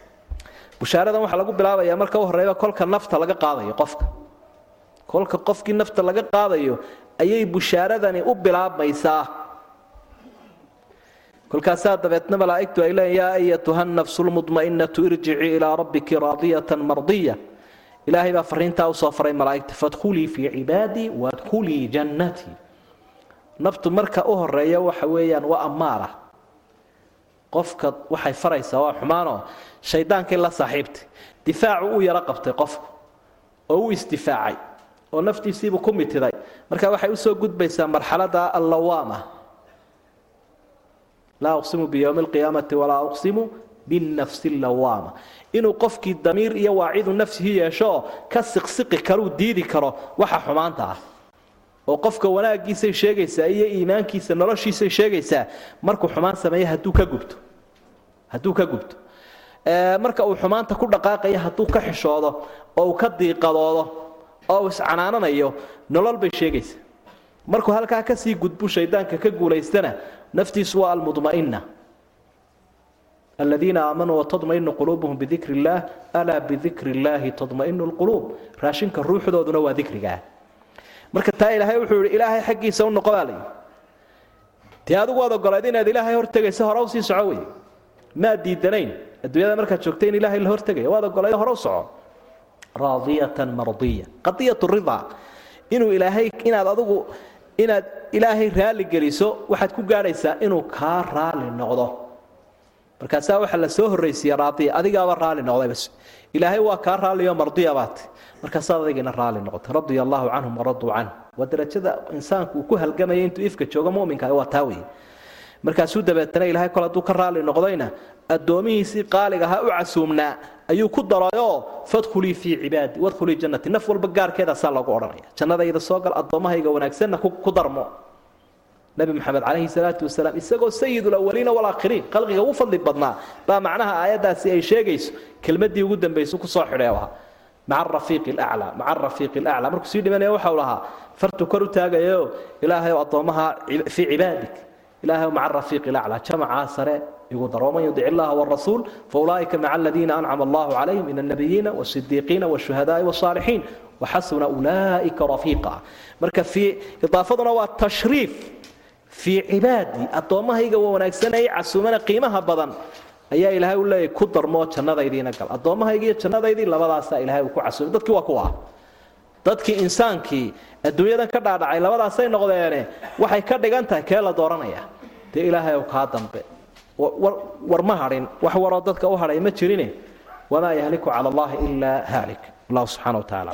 Speaker 2: bushaaradan waxaa lagu bilaabayaa marka u horreyba kolka nafta laga qaadayo qofka. Kolka qofkii nafta laga qaadayo ayay bushaaradani u bilaabmaysaa. kolkaasaa dabeedna malaa'igtu ay leeyiin yaa ayatuha nafsu lmudma'inatu irjicii ilaa rabbiki raadiyatan mardiya. Ilaahay baa fariintaa u soo faray malaa'igta fadkhulii fii cibaadii wadkhulii jannatii naftu marka u horreeya waxa weeyaan waa ammaara qofka waxay faraysaa waa xumaanoo shaydaankii la saaxiibtay difaacu u yaro qabtay qofku oo u isdifaacay oo naftiisiibuu ku mitiday marka waxay u soo gudbaysaa marxalada allawaama. Laa uqsimu biyowmi alqiyaamati walaa uqsimu binafsi allawaama. Inuu qofkii damiir iyo waacidu nafsihi yeeshooo ka siqsiqi karuu diidi karo waxa xumaanta ah. Oo qofka wanaaggiisay sheegaysaa iyo iimaankiisa noloshiisay sheegaysaa markuu xumaan sameeya hadduu ka gubto. Hadduu ka gubto. Marka uu xumaanta ku dhaqaaqaya hadduu ka xishoodo oo uu ka diiqadoodo oo iscanaananayo nolol bay sheegaysaa markuu halkaa ka sii gudbu shaydaanka ka guulaystana naftiisu waa almudma'ina aladiina aamanuu watadmainu quluubuhum bidikri illaah alaa bidikri illaahi tadmainu lquluub raashinka ruuxdooduna waa dikrigaa marka taa ilaahay wuxuu yidhi ilaahay xaggiisa u noqo baa layidhi dee adigu waad ogolayd inaad ilaahay hortegayso hore u soco wey maad diidanayn. Adduunyada markaad joogtay in ilaahay la hortegaya waad ogolayd hore u soco raadiyatan mardiya. Qadiyat ridaa inuu ilaahay inaad adigu inaad ilaahay raali geliso waxaad ku gaadhaysaa inuu kaa raali noqdo. Markaasaa waxaa la soo horraysiiya raadiya adigaaba raali noqdaybas ilaahay waa kaa raaliyo mardiya baat markaasaad adigina raali noqotay radia allaahu canhum waraduu canh waa darajada insaanku uu ku halgamaya intuu ifka joogo muminka waa taa wey markaasuu dabeetana ilaahay kol hadduu ka raali noqdayna addoomihiisii qaaliga ahaa u casuumnaa ayuu ku darayoo fadkhulii fii cibaadi wadkhulii jannati naf walba gaarkeedaasaa loogu odhanaya. Jannadayda soo gal addoommahayga wanaagsanna ku darmo. Nabi maxamed calayhi salaatu wasalaam isagoo sayid lawaliina walaakhiriin khalqiga ugu fadli badnaa baa macnaha aayaddaasi ay sheegayso kelmaddii ugu dambaysu ku soo xidhay ahaa maca arafiiqi alaclaa maca arafiiqi alaclaa. Markuu sii dhimanaya waxau lahaa fartu kor u taagayo ilaahayow addoommaha fii cibaadik ilaahayow maca arafiiqi alaclaa jamacaa sare igu dar waman yudic illaha warasuul faulaa'ika maca aladiina ancama allahu calayhim min alnabiyiina wasidiiqiina washuhadaai wasaalixiin waxasuna ulaa'ika rafiiqa marka idaafaduna waa tashriif fii cibaadii addoommahayga wanaagsanayay casuumana qiimaha badan ayaa ilaahay u leeyahy ku darmoo jannadaydiina gal addoommahayga iyo jannadaydii labadaasaa ilahay uu ku casuumay dadkii waa kuwa dadkii insaankii adduunyadan ka dhaadhacay labadaasay noqdeene waxay ka dhigan tahay kee la dooranaya dee ilaahay ow kaa dambe. War ma hadhin. Wax waroo dadka u hadhay ma jirine. Wamaa yahliku cala allahi ilaa haalik. Allahu subxana wa tacala